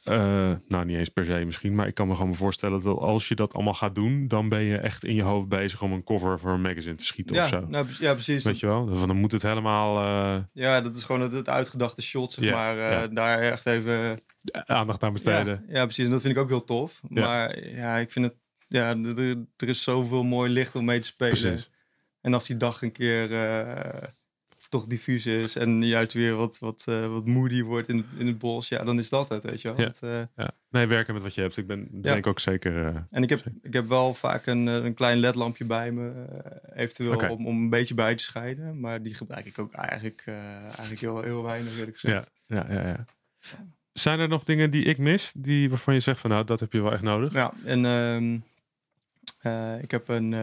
uh, nou, niet eens per se misschien, maar ik kan me gewoon voorstellen dat als je dat allemaal gaat doen, dan ben je echt in je hoofd bezig om een cover voor een magazine te schieten ja, of zo. Nou, ja, precies. Weet je wel? Dan moet het helemaal. Uh... Ja, dat is gewoon het, het uitgedachte shot, zeg maar. Uh, ja. Daar echt even aandacht aan besteden. Ja, ja, precies. En dat vind ik ook heel tof. Maar ja, ik vind het. Ja, er, er is zoveel mooi licht om mee te spelen. Precies. En als die dag een keer toch diffuus is en juist weer wat, wat, uh, wat moody wordt in, in het bos, ja, dan is dat het, weet je wel. Ja. Uh, ja. Nee, werken met wat je hebt. Ik ben ja. denk ook zeker. Uh, en ik heb, ik heb wel vaak een, een klein ledlampje bij me, eventueel okay. om, om een beetje bij te scheiden. Maar die gebruik ik ook eigenlijk, eigenlijk heel, heel weinig, wil ik zeggen. Ja, ja, ja, ja. Zijn er nog dingen die ik mis, die, waarvan je zegt van nou, dat heb je wel echt nodig? Ja, en um, ik heb een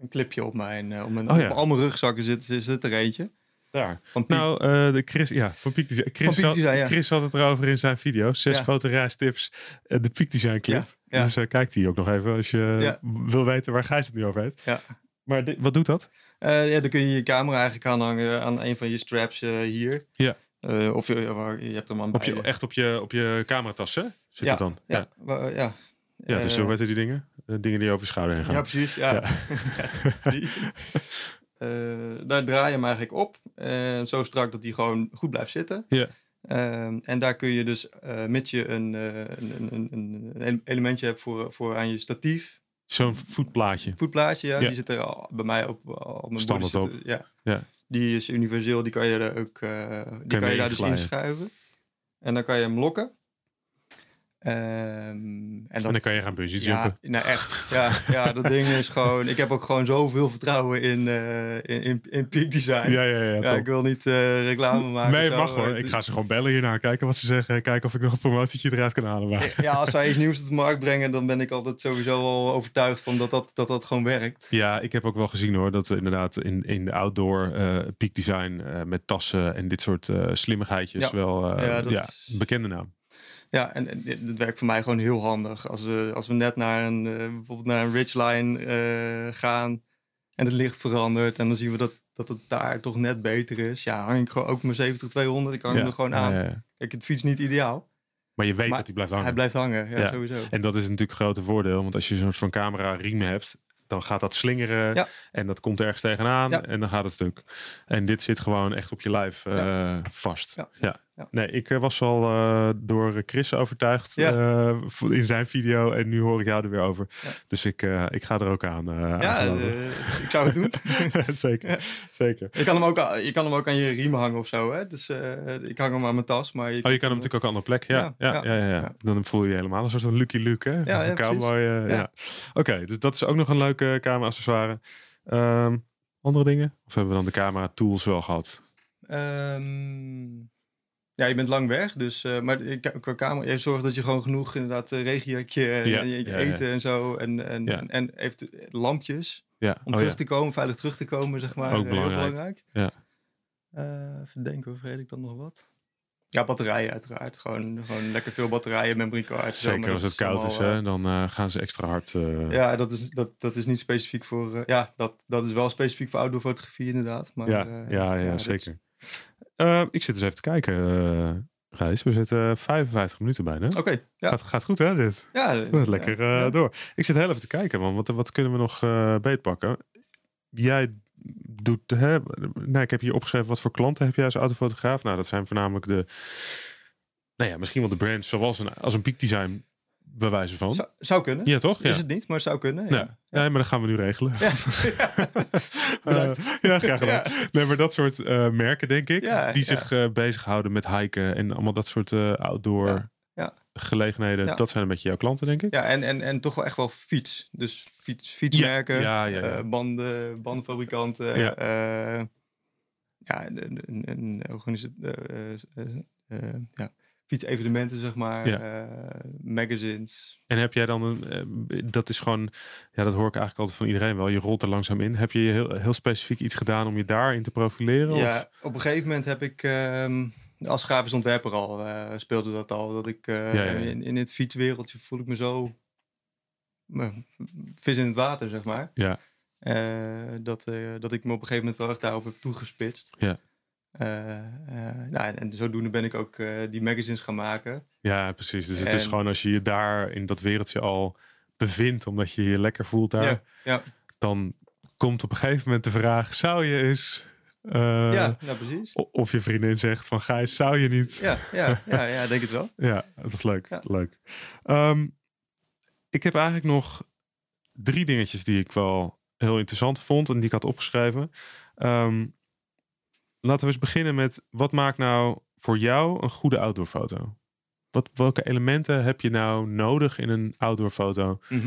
een clipje op mijn, uh, op, mijn oh, ja. op al mijn rugzakken zit, zit er eentje. Daar. Van nou, uh, de Chris, ja, van Design. Chris, van Peak Design, had, ja. Chris had het erover in zijn video. Zes ja. fotoreistips, uh, de Peak Design clip. Ja, dus uh, kijk die ook nog even als je wil weten waar Gijs het nu over heeft. Ja. Maar dit, wat doet dat? ja, dan kun je je camera eigenlijk aanhangen aan een van je straps hier. Ja. of je, je hebt hem aan op je, Echt op je, op je cameratas, Zit het dan? Ja, ja. ja. Ja, dus zo weten die dingen. De dingen die over je schouder heen gaan. Ja, precies. Ja. die, uh, daar draai je hem eigenlijk op. Uh, zo strak dat hij gewoon goed blijft zitten. Ja. Uh, en daar kun je dus, uh, mits je een, een, een, een, elementje hebt voor, voor aan je statief. Zo'n voetplaatje. Voetplaatje, ja, ja. Die zit er al, bij mij op, op mijn Standaard op. Ja. ja. Die is universeel, die kan je daar ook die kan je daar dus inschuiven. En dan kan je hem lokken. Um, en, dat, en, dan kan je gaan bungee ja, jumpen. Nou echt, ja, ja, dat ding is gewoon... Ik heb ook gewoon zoveel vertrouwen in, uh, in, in, in, peak design. Ja, ja, ja. ja ik wil niet uh, reclame maken. Nee, mag hoor. Ik ga ze gewoon bellen hierna. Kijken wat ze zeggen. Kijken of ik nog een promotietje eruit kan halen. Maar. Ja, als zij iets nieuws op de markt brengen... dan ben ik altijd sowieso al overtuigd van dat dat, dat, dat gewoon werkt. Ja, ik heb ook wel gezien hoor... dat inderdaad in, in de outdoor peak design... met tassen en dit soort slimmigheidjes... Ja. wel ja, ja, bekende naam. Ja, en, en werkt voor mij gewoon heel handig. Als we, als we net naar een, uh, bijvoorbeeld naar een ridgeline uh, gaan en het licht verandert en dan zien we dat, dat het daar toch net beter is. Ja, hang ik gewoon ook mijn 70-200, ik hang ja. er gewoon aan. Ja, ja, Kijk, het fiets niet ideaal. Maar je weet Maar dat hij blijft hangen. Hij blijft hangen, ja, sowieso. En dat is natuurlijk een grote voordeel. Want als je zo'n soort van camera riem hebt, dan gaat dat slingeren. Ja. En dat komt ergens tegenaan. Ja. En dan gaat het stuk. En dit zit gewoon echt op je lijf eh, vast. Ja. Ja. Nee, ik eh, was al eh, door Chris overtuigd Ja. eh, in zijn video. En nu hoor ik jou er weer over. Ja. Dus ik, ik ga er ook aan. Ja, ik zou het doen. zeker. Zeker. je, kan hem ook, aan- je kan hem ook aan je riem hangen of zo. Hè? Dus ik hang hem aan mijn tas. Maar Oh, je kan hem natuurlijk ook aan een andere plek. Ja, ja, Ja, ja. Dan voel je je helemaal een soort van Lucky Luke, hè? Ja, een cowboy. ja. Oké, dus dat is ook nog een leuke camera-accessoire. Ehm, andere dingen? Of hebben we dan de camera-tools wel gehad? Ehm, ja, je bent lang weg, dus, eh, maar ik- qua kamer, je zorgt dat je gewoon genoeg inderdaad uh, regenjakje en Ja, je, je ja, ja. eten en zo en, en, en, en heeft lampjes om oh, terug te komen, veilig terug te komen, zeg maar. Ook eh, heel belangrijk. belangrijk. Ja. Eh, even denken, of vergeet ik dan nog wat? Ja, batterijen uiteraard. Gewoon, gewoon lekker veel batterijen, memory cards. zo, Zeker als het koud is, hè, dan eh, gaan ze extra hard. eh, eh, Ja, dat is, dat, dat is niet specifiek voor... eh, ja, dat, dat is wel specifiek voor outdoor fotografie inderdaad. Maar, ja, eh, ja, ja, is- Eh, ik zit eens even te kijken, eh Gijs. We zitten 55 minuten bijna. Oké, ja. Gaat, gaat goed, hè, dit? ja, Goed, lekker ja. door. Ik zit heel even te kijken, man. Wat, wat kunnen we nog beetpakken? Jij doet... Hè, nou, ik heb hier opgeschreven wat voor klanten heb jij als autofotograaf. Nou, dat zijn voornamelijk de... Nou ja, misschien wel de brands zoals een, als een Peak Design bij wijze van. Zou, zou kunnen. Ja, toch? Ja. Is het niet, maar het zou kunnen. Ja. Ja. Nee, maar dat gaan we nu regelen. Ja. Eh, ja, graag gedaan. Nee, maar dat soort eh, merken, denk ik, die zich eh, bezighouden met hiken en allemaal dat soort outdoor gelegenheden. Dat zijn een beetje jouw klanten, denk ik. Ja, en, en, en toch wel echt wel fiets. Dus fiets, fietsmerken, Ja, ja, ja. banden, bandenfabrikanten. Ja. Ja, ja en, en, en organisa- eh, eh, eh, eh, ja, fietsevenementen, zeg maar. Ja. eh, magazines. En heb jij dan een, eh, dat is gewoon, ja, dat hoor ik eigenlijk altijd van iedereen wel. Je rolt er langzaam in. Heb je heel, heel specifiek iets gedaan om je daarin te profileren? Ja, Of? op een gegeven moment heb ik ehm, als grafisch ontwerper al, eh, speelde dat al. Dat ik Ja, ja, ja. In, in het fietswereldje voel ik me zo vis in het water, zeg maar. Ja. Dat, dat ik me op een gegeven moment wel echt daarop heb toegespitst. Ja. Eh, eh, nou, en zodoende ben ik ook eh, die magazines gaan maken. Ja, precies. Dus het is gewoon als je je daar in dat wereldje al bevindt, omdat je je lekker voelt daar, Ja, ja. dan komt op een gegeven moment de vraag: zou je eens. ja, nou precies. Of je vriendin zegt van Gijs, zou je niet? Ja, ja, ja, ja, denk het wel. Ja, dat is leuk. Ja. leuk. Ehm, ik heb eigenlijk nog drie dingetjes die ik wel heel interessant vond en die ik had opgeschreven. Ehm, laten we eens beginnen met wat maakt nou voor jou een goede outdoorfoto? Wat, welke elementen heb je nou nodig in een outdoorfoto? Mhm.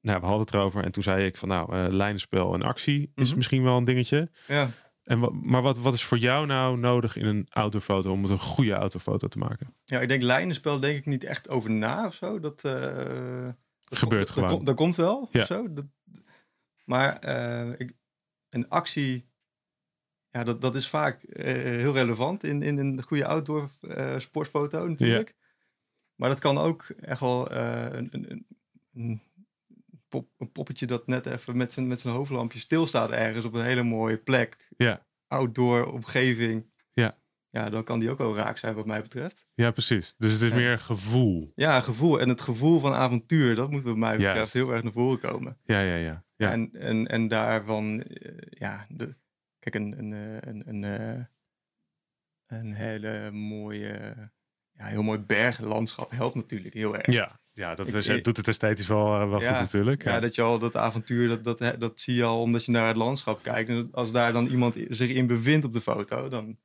Nou, we hadden het erover en toen zei ik van nou, eh lijnenspel en actie is Mhm. misschien wel een dingetje. Ja. En maar wat, wat is voor jou nou nodig in een outdoorfoto om het een goede outdoorfoto te maken? ja, ik denk lijnenspel denk ik niet echt over na of zo. Dat, eh, dat Gebeurt dat, gewoon. Dat, dat komt wel Ja. of zo. Dat, maar eh, ik, een actie, ja, dat, dat is vaak eh, heel relevant in, in een goede outdoor eh, sportfoto natuurlijk. Maar dat kan ook echt wel eh, een, een, een, een pop, een poppetje dat net even met zijn, met zijn hoofdlampje stilstaat ergens op een hele mooie plek. Ja. Outdoor omgeving. Ja. Ja, dan kan die ook wel raak zijn wat mij betreft. Ja, precies. Dus het is meer gevoel. Ja, gevoel. En het gevoel van avontuur, dat moet wat mij betreft Juist. heel erg naar voren komen. Ja, ja, ja. ja. En, en, en daarvan, ja, de, kijk, een, een, eh, een, een, eh, een hele mooie, ja, heel mooi berglandschap helpt natuurlijk heel erg. ja, ja dat Ik- is, ik- doet het esthetisch wel, eh, wel Ja, goed natuurlijk. Ja, Ja, dat je al dat avontuur, dat, dat, dat zie je al omdat je naar het landschap kijkt. En als daar dan iemand zich in bevindt op de foto, dan...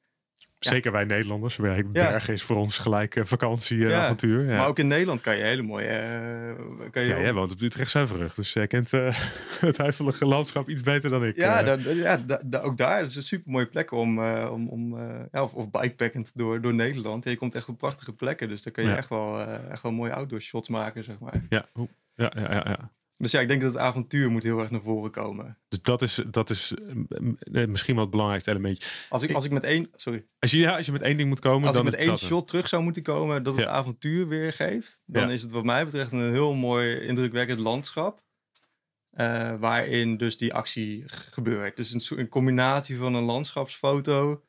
Zeker wij Nederlanders. Bergen is voor ons gelijk eh, vakantie en Ja, avontuur. Ja. Maar ook in Nederland kan je hele mooie... eh, kan je ja, jij woont op Utrecht Zuiverrug. Dus jij kent eh, het huivelige landschap iets beter dan ik. Ja, eh. daar- ja ook daar. Het is een super mooie plek om, eh, om, om eh, ja, of, of bikepackend door, door Nederland. Je komt echt op prachtige plekken, dus daar kan je echt, wel, eh, echt wel mooie outdoor shots maken, zeg maar. ja, ja, ja, ja. Dus ja, ik denk dat het avontuur moet heel erg naar voren komen. Dus dat is, dat is eh, misschien wel het belangrijkste elementje. Als ik, als ik met één, sorry, Als je, ja, als je met één ding moet komen, als ik dan met is één shot terug zou moeten komen dat het Ja. avontuur weergeeft, dan Ja. is het wat mij betreft een heel mooi, indrukwekkend landschap. eh, waarin dus die actie gebeurt. Dus een combinatie van een landschapsfoto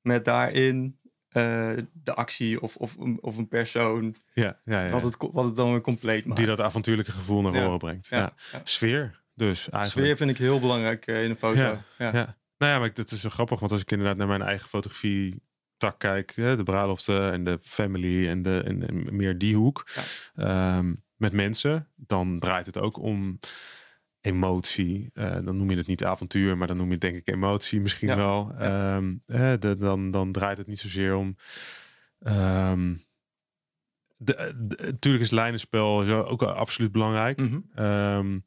met daarin eh, de actie of, of, een- of een persoon. Ja, ja, ja. Wat, het, wat het dan weer compleet maakt. Die dat avontuurlijke gevoel naar Ja. voren brengt. Ja. ja, ja. Sfeer dus eigenlijk. Sfeer vind ik heel belangrijk eh, in een foto. Ja, Ja. Nou ja, maar ik- dat is zo grappig. Want als ik inderdaad naar mijn eigen fotografie tak kijk. Hè, de bruiloften en de family en, de, en, en meer die hoek. ehm, met mensen. Dan draait het ook om emotie. Eh, dan noem je het niet avontuur. Maar dan noem je het denk ik emotie misschien Ja. wel. Ehm, de, dan, dan draait het niet zozeer om... ehm, de, de- natuurlijk is lijnenspel zo ook absoluut belangrijk. Mhm. Ehm,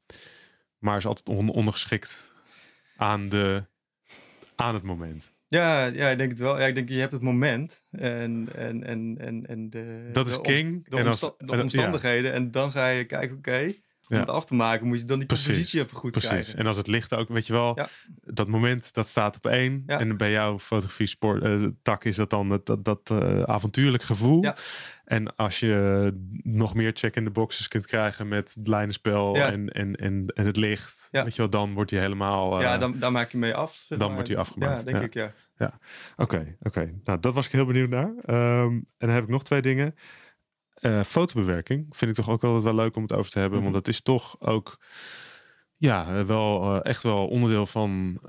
maar is altijd on- ondergeschikt aan, de, aan het moment. ja, ja, ik denk het wel. Ja, ik denk je hebt het moment en, en, en, en, en de, Dat is om- king. de, en als- de omstandigheden. En dan ga je kijken, oké, om Ja. het af te maken moet je dan die Precies. compositie even goed precies. krijgen. En als het licht ook, weet je wel, Ja. dat moment dat staat op één. Ja. En bij jouw fotografie sport, eh, tak is dat dan dat, dat, dat eh, avontuurlijk gevoel. Ja. En als je nog meer check in de boxes kunt krijgen met het lijnenspel Ja. en, en, en, en het licht, Ja. weet je wel, dan wordt hij helemaal. eh, ja, dan, daar maak je mee af. dan maar. wordt hij afgemaakt, Ja, denk ja. ik, ja. Oké, oké. Nou, dat was ik heel benieuwd naar. Ehm, en dan heb ik nog twee dingen. Eh, fotobewerking vind ik toch ook altijd wel leuk om het over te hebben. Mhm. Want dat is toch ook ja, eh, wel eh, echt wel onderdeel van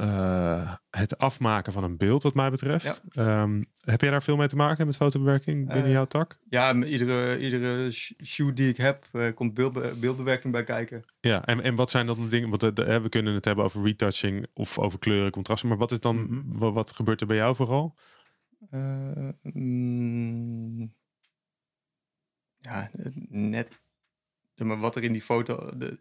het afmaken van een beeld wat mij betreft. Ehm, heb jij daar veel mee te maken met fotobewerking binnen jouw tak? Ja, iedere, iedere sh- shoot die ik heb, komt beeldbe- beeldbewerking bij kijken. Ja, en, en wat zijn dan de dingen? Want we kunnen het hebben over retouching of over kleuren, contrasten. Maar wat is dan, Mhm. wa- wat, gebeurt er bij jou vooral? Mm, ja, net. Maar wat er in die foto. De,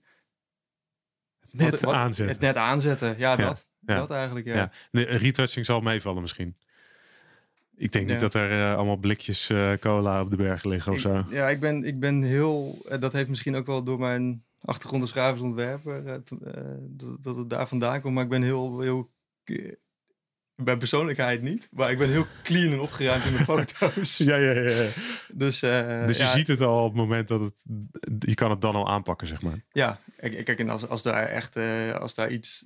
Net wat- wat- aanzetten. Het net aanzetten. Ja, dat. ja. Dat eigenlijk, ja. Ja. Nee, retouching zal meevallen misschien. Ik denk niet dat er eh, allemaal blikjes eh, cola op de berg liggen of Ik- zo. ja, ik ben, ik ben heel. eh, Dat heeft misschien ook wel door mijn achtergrond als grafisch ontwerper. dat, dat het daar vandaan komt. Maar ik ben heel. heel mijn persoonlijkheid niet. Maar ik ben heel clean en opgeruimd in mijn foto's. Ja, ja, ja. Dus, eh, dus je ja, ziet het al op het moment dat het... Je kan het dan al aanpakken, zeg maar. Ja, kijk, en als, als daar echt eh, als daar iets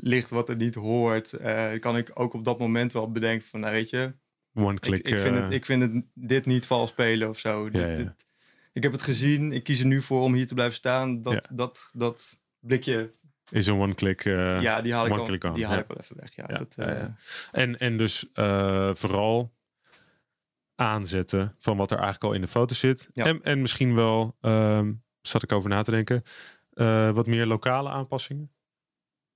ligt wat er niet hoort, eh, kan ik ook op dat moment wel bedenken van, nou weet je, One click. ik, ik, vind het, ik vind het dit niet vals spelen of zo. Dit- Ja, ja. dit- ik heb het gezien, ik kies er nu voor om hier te blijven staan. Dat, dat, dat blikje, Is een one click. eh, ja, die haal ik, wel, die haal ja. ik wel even weg. Ja, Ja, dat, ja, eh. En, en dus eh, vooral aanzetten van wat er eigenlijk al in de foto zit. En, en misschien wel, ehm, zat ik over na te denken, wat meer lokale aanpassingen.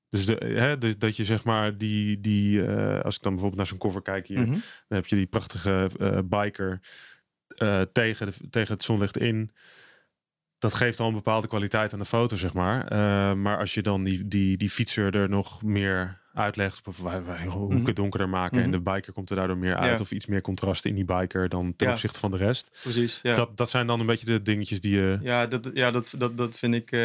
Dus, de, hè, dat je zeg maar die, die als ik dan bijvoorbeeld naar zo'n cover kijk hier, mhm. dan heb je die prachtige biker tegen, de, tegen het zonlicht in. Dat geeft al een bepaalde kwaliteit aan de foto, zeg maar. Eh, maar als je dan die, die, die fietser er nog meer uitlegt, of wij, wij hoeken Mhm. donkerder maken en Mhm. de biker komt er daardoor meer uit, Ja. of iets meer contrast in die biker dan ten Ja. opzichte van de rest. Precies, ja. Dat, dat zijn dan een beetje de dingetjes die je. ja, dat, ja dat, dat, dat vind ik, eh,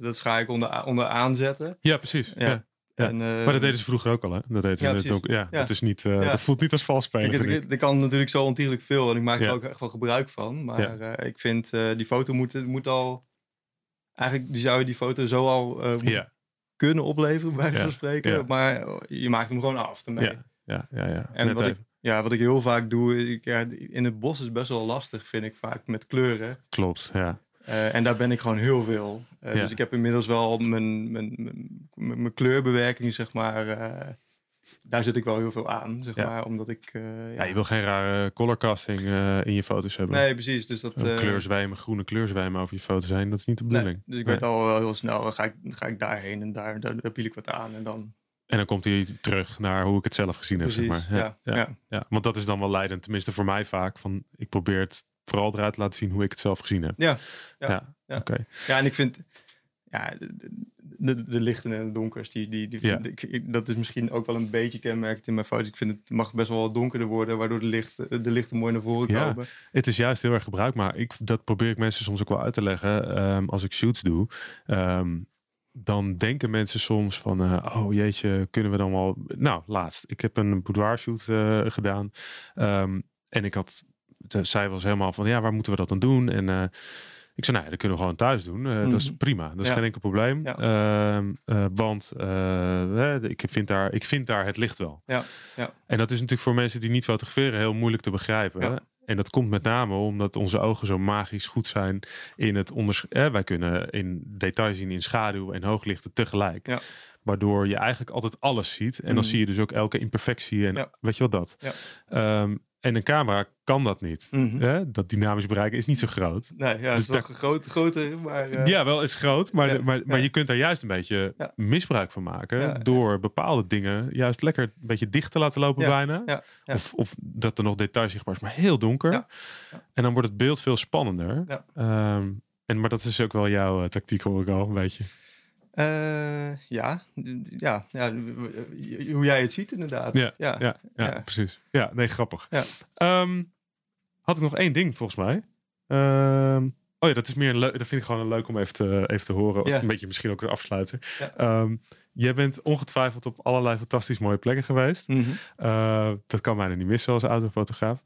dat scha ik onder, onder aanzetten. Ja, precies. Ja. Ja. Ja. En, eh, Maar dat deden ze vroeger ook al, hè? Dat deden Ja, het donker. Ja, Ja. dat is niet. eh. Dat voelt niet als vals spelen. Het, het kan natuurlijk zo ontiegelijk veel en ik maak er ook echt wel gebruik van. Maar eh, ik vind die foto moet, moet al. Eigenlijk zou je die foto zo al kunnen opleveren, bij wijze van spreken. Maar oh, je maakt hem gewoon af ja, ja, ja. En Net wat ik, ja, wat ik heel vaak doe, ik, ja, in het bos is het best wel lastig, vind ik vaak, met kleuren. Klopt, ja. Eh, en daar ben ik gewoon heel veel. Eh, Ja. Dus ik heb inmiddels wel mijn, mijn, mijn, kleurbewerking, zeg maar. eh, daar zit ik wel heel veel aan, zeg Ja. maar. Omdat ik... Ja, je wil geen rare colorcasting in je foto's hebben. Nee, precies. Dus dat... Kleurzwijmen, groene kleurzwijmen over je foto zijn, dat is niet de Nee, bedoeling. dus ik Nee. weet al wel heel snel, dan ga ik, ga ik daarheen en daar, daar, daar piel ik wat aan en dan... En dan komt hij terug naar hoe ik het zelf gezien heb, zeg maar. ja. ja. ja. ja. Want dat is dan wel leidend, tenminste voor mij vaak. Van, ik probeer het vooral eruit te laten zien hoe ik het zelf gezien heb. Ja, ja. ja, ja. oké. Ja, en ik vind... Ja, de, de, de lichten en de donkers, die, die, die Ja. ik, dat is misschien ook wel een beetje kenmerkend in mijn foto's. Ik vind het mag best wel wat donkerder worden, waardoor de, licht, de lichten mooi naar voren Ja. komen. Het is juist heel erg gebruikt, maar ik, dat probeer ik mensen soms ook wel uit te leggen. ehm, als ik shoots doe, ehm, dan denken mensen soms van, eh, oh jeetje, kunnen we dan wel... Nou, laatst. Ik heb een boudoir shoot eh, gedaan. ehm, en ik had, zij was helemaal van, ja, waar moeten we dat dan doen? En eh, Ik zei, nou ja, dat kunnen we gewoon thuis doen. Eh, Dat is Mhm. prima. Dat is Ja. geen enkel probleem. Ja. Ehm, eh, want ik, vind daar, ik vind daar het licht wel. Ja, ja. En dat is natuurlijk voor mensen die niet fotograferen heel moeilijk te begrijpen. En dat komt met name omdat onze ogen zo magisch goed zijn in het onders. Eh, wij kunnen in detail zien in schaduw en hooglichten tegelijk. Ja. Waardoor je eigenlijk altijd alles ziet. En dan Mm. zie je dus ook elke imperfectie en Ja. weet je wat dat. Ja. Ehm, en een camera kan dat niet. Mhm. Hè? Dat dynamisch bereiken is niet zo groot. Nee, ja, het Dus is wel groot, groter, maar... eh, Ja, wel is groot, maar, ja, maar, maar ja. je kunt daar juist een beetje Ja. misbruik van maken. Door bepaalde dingen juist lekker een beetje dicht te laten lopen bijna. Of, of dat er nog details zichtbaar is, maar heel donker. En dan wordt het beeld veel spannender. Ehm, en, maar dat is ook wel jouw eh, tactiek hoor ik al een beetje. Eh, ja, ja, ja, hoe jij het ziet inderdaad. Ja, ja, Ja, ja, Ja. precies. Ja, nee, grappig. Ja. Ehm, had ik nog één ding volgens mij. Ehm, oh ja, dat is meer een. Dat vind ik gewoon leuk om even te, even te horen. Ja. Een beetje misschien ook een afsluiter. Ja. Ehm, jij bent ongetwijfeld op allerlei fantastisch mooie plekken geweest. Mhm. Eh, dat kan bijna niet missen als autofotograaf.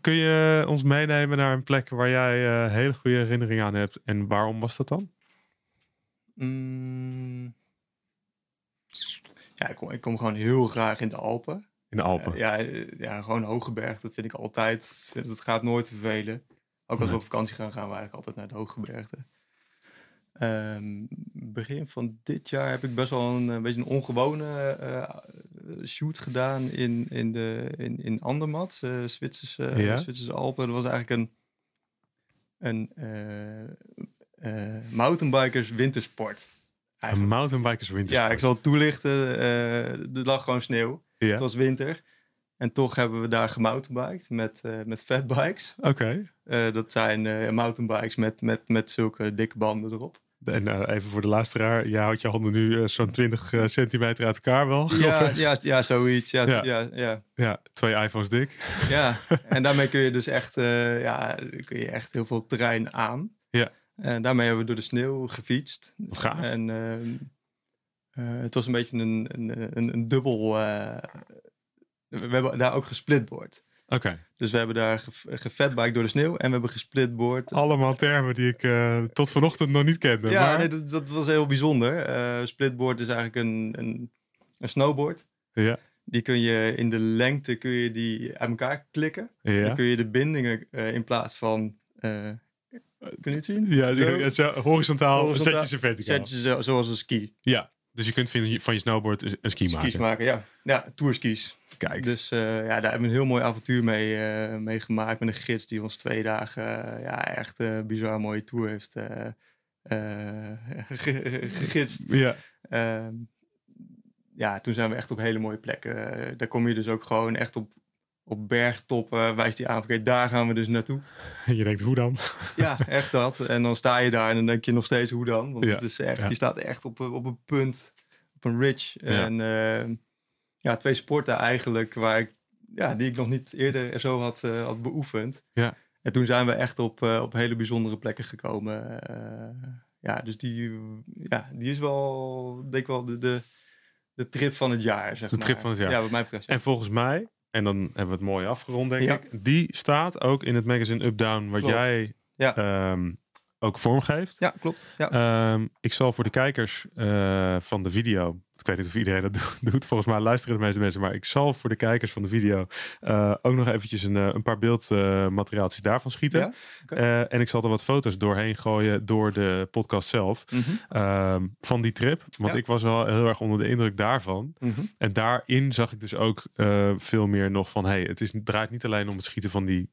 Kun je ons meenemen naar een plek waar jij eh, hele goede herinneringen aan hebt? En waarom was dat dan? Mm. Ja, ik kom, ik kom gewoon heel graag in de Alpen. In de Alpen. Eh, ja, eh, ja, gewoon Hogeberg, dat vind ik altijd. Vind, dat gaat nooit vervelen. Ook als we op vakantie gaan, gaan we eigenlijk altijd naar het Hooggebergte. Ehm, begin van dit jaar heb ik best wel een, een beetje een ongewone eh, shoot gedaan in, in, de, in, in Andermatt, Zwitserse, Ja. Zwitserse Alpen. Dat was eigenlijk een, een mountainbikers wintersport. Een mountainbikers winter. Ja, ik zal het toelichten. eh, er lag gewoon sneeuw. Ja, Het was winter. En toch hebben we daar gemountainbiked met, eh met fatbikes. oké. Eh, dat zijn eh, mountainbikes met, met, met zulke dikke banden erop. En eh, even voor de luisteraar. Jij houdt je handen nu eh, zo'n 20 eh, centimeter uit elkaar wel. Ja, ja, ja, zoiets. Ja, Ja. ja. Ja, ja, twee iPhones dik. ja. en daarmee kun je dus echt, eh, ja, kun je echt heel veel terrein aan. En daarmee hebben we door de sneeuw gefietst. Wat gaaf. En ehm, eh, het was een beetje een, een, een, een dubbel... eh, we hebben daar ook gesplitboard. Oké. Dus we hebben daar ge- gefatbiked door de sneeuw en we hebben gesplitboard. Allemaal termen die ik eh, tot vanochtend nog niet kende. Ja, maar... nee, dat, dat was heel bijzonder. Eh, splitboard is eigenlijk een, een, een snowboard. Ja, Die kun je in de lengte kun je die uit elkaar klikken. ja. Dan kun je de bindingen in plaats van... eh, kun je het zien? Ja, Zo. zo, zo, horizontaal, Horizontaal, zet je ze verticaal. Zet je zo, zoals een ski. Ja, dus je kunt van je, van je snowboard een een ski Skis maken. maken, ja. Ja, tourskis. Kijk, Dus eh, ja, daar hebben we een heel mooi avontuur mee, mee gemaakt met een gids die ons twee dagen ja, echt eh bizar mooie tour heeft ge- gegidst. ja. Ehm, ja, toen zijn we echt op hele mooie plekken. Daar kom je dus ook gewoon echt op, op bergtoppen. Wijst die aan, oké, daar gaan we dus naartoe. En je denkt, hoe dan? Ja, echt dat. En dan sta je daar en dan denk je nog steeds hoe dan. Want Ja, het is echt, ja. je staat echt op, een- op een punt, op een ridge. Ja. En ehm, ja, twee sporten eigenlijk waar ik, ja, die ik nog niet eerder zo had, eh, had beoefend. Ja. En toen zijn we echt op, eh, op hele bijzondere plekken gekomen. Eh, ja, dus die, ja, die is wel, denk ik wel, de, de, de trip van het jaar, zeg De maar. trip van het jaar. Ja, wat mij betreft. En volgens mij, en dan hebben we het mooi afgerond, denk Ja. ik. Die staat ook in het magazine Up Down, wat Klopt. jij Ja. ehm, ook vormgeeft. Ja, klopt. Ja. Ehm, ik zal voor de kijkers eh, van de video. Ik weet niet of iedereen dat do- doet. Volgens mij luisteren de meeste mensen. Maar ik zal voor de kijkers van de video eh, ook nog eventjes een, eh, een paar beeldmateriaaltjes daarvan schieten. Ja? En ik zal er wat foto's doorheen gooien door de podcast zelf. Mhm, ehm, van die trip. Want Ja. ik was wel heel erg onder de indruk daarvan. mhm. En daarin zag ik dus ook veel meer nog van... Hey, het, is, het draait niet alleen om het schieten van die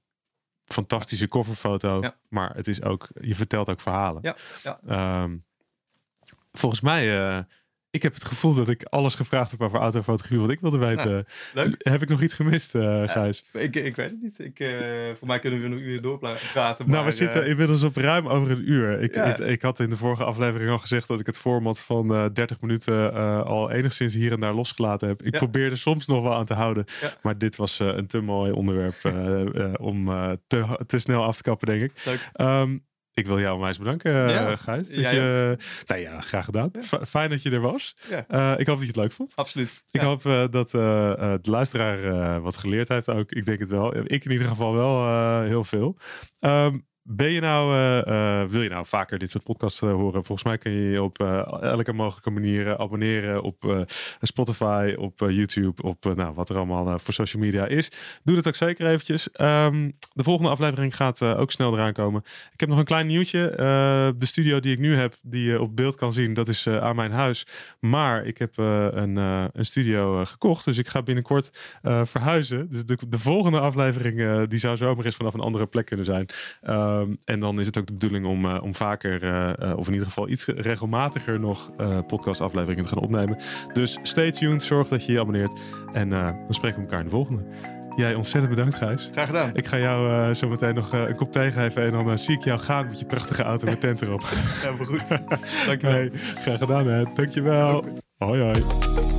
fantastische coverfoto. Ja. Maar het is ook, je vertelt ook verhalen. Ja, ja. Ehm, volgens mij, eh, ik heb het gevoel dat ik alles gevraagd heb over autofotografie wat ik wilde weten. leuk. Heb ik nog iets gemist, eh Gijs? Ik, ik weet het niet. Ik, eh, voor mij kunnen we nog uren doorpraten. nou, we zitten eh, inmiddels op ruim over een uur. Ik, Ja. ik, ik had in de vorige aflevering al gezegd dat ik het format van eh 30 minuten al enigszins hier en daar losgelaten heb. Ik probeerde soms nog wel aan te houden. Maar dit was een te mooi onderwerp om te, te snel af te kappen, denk ik. Leuk. Ehm, ik wil jou onwijs bedanken, eh, Ja. Gijs. Jij je, nou ja, graag gedaan. Fijn dat je er was. Ja. Eh, ik hoop dat je het leuk vond. Absoluut. Ik Ja. hoop eh, dat de luisteraar wat geleerd heeft ook. Ik denk het wel. Ik in ieder geval wel heel veel. Ehm, ben je nou, uh, uh, wil je nou vaker dit soort podcasts uh, horen? Volgens mij kun je je op elke mogelijke manier abonneren op Spotify, op YouTube, op nou, wat er allemaal voor social media is. Doe dat ook zeker eventjes. Um, de volgende aflevering gaat ook snel eraan komen. Ik heb nog een klein nieuwtje. de studio die ik nu heb, die je op beeld kan zien, dat is aan mijn huis. Maar ik heb een, een studio gekocht, dus ik ga binnenkort verhuizen. Dus de, de volgende aflevering, die zou zomaar eens vanaf een andere plek kunnen zijn. Ehm, en dan is het ook de bedoeling om, uh, om vaker, uh, of in ieder geval iets regelmatiger nog podcastafleveringen te gaan opnemen. Dus stay tuned, zorg dat je je abonneert. En dan spreken we elkaar in de volgende. Jij ontzettend bedankt, Gijs. Graag gedaan. Ik ga jou uh, zo meteen nog uh, een kop thee geven en dan uh, zie ik jou gaan met je prachtige auto met tent erop. Helemaal goed. Dankjewel. Hey, graag gedaan, hè. Dankjewel. Hoi, hoi.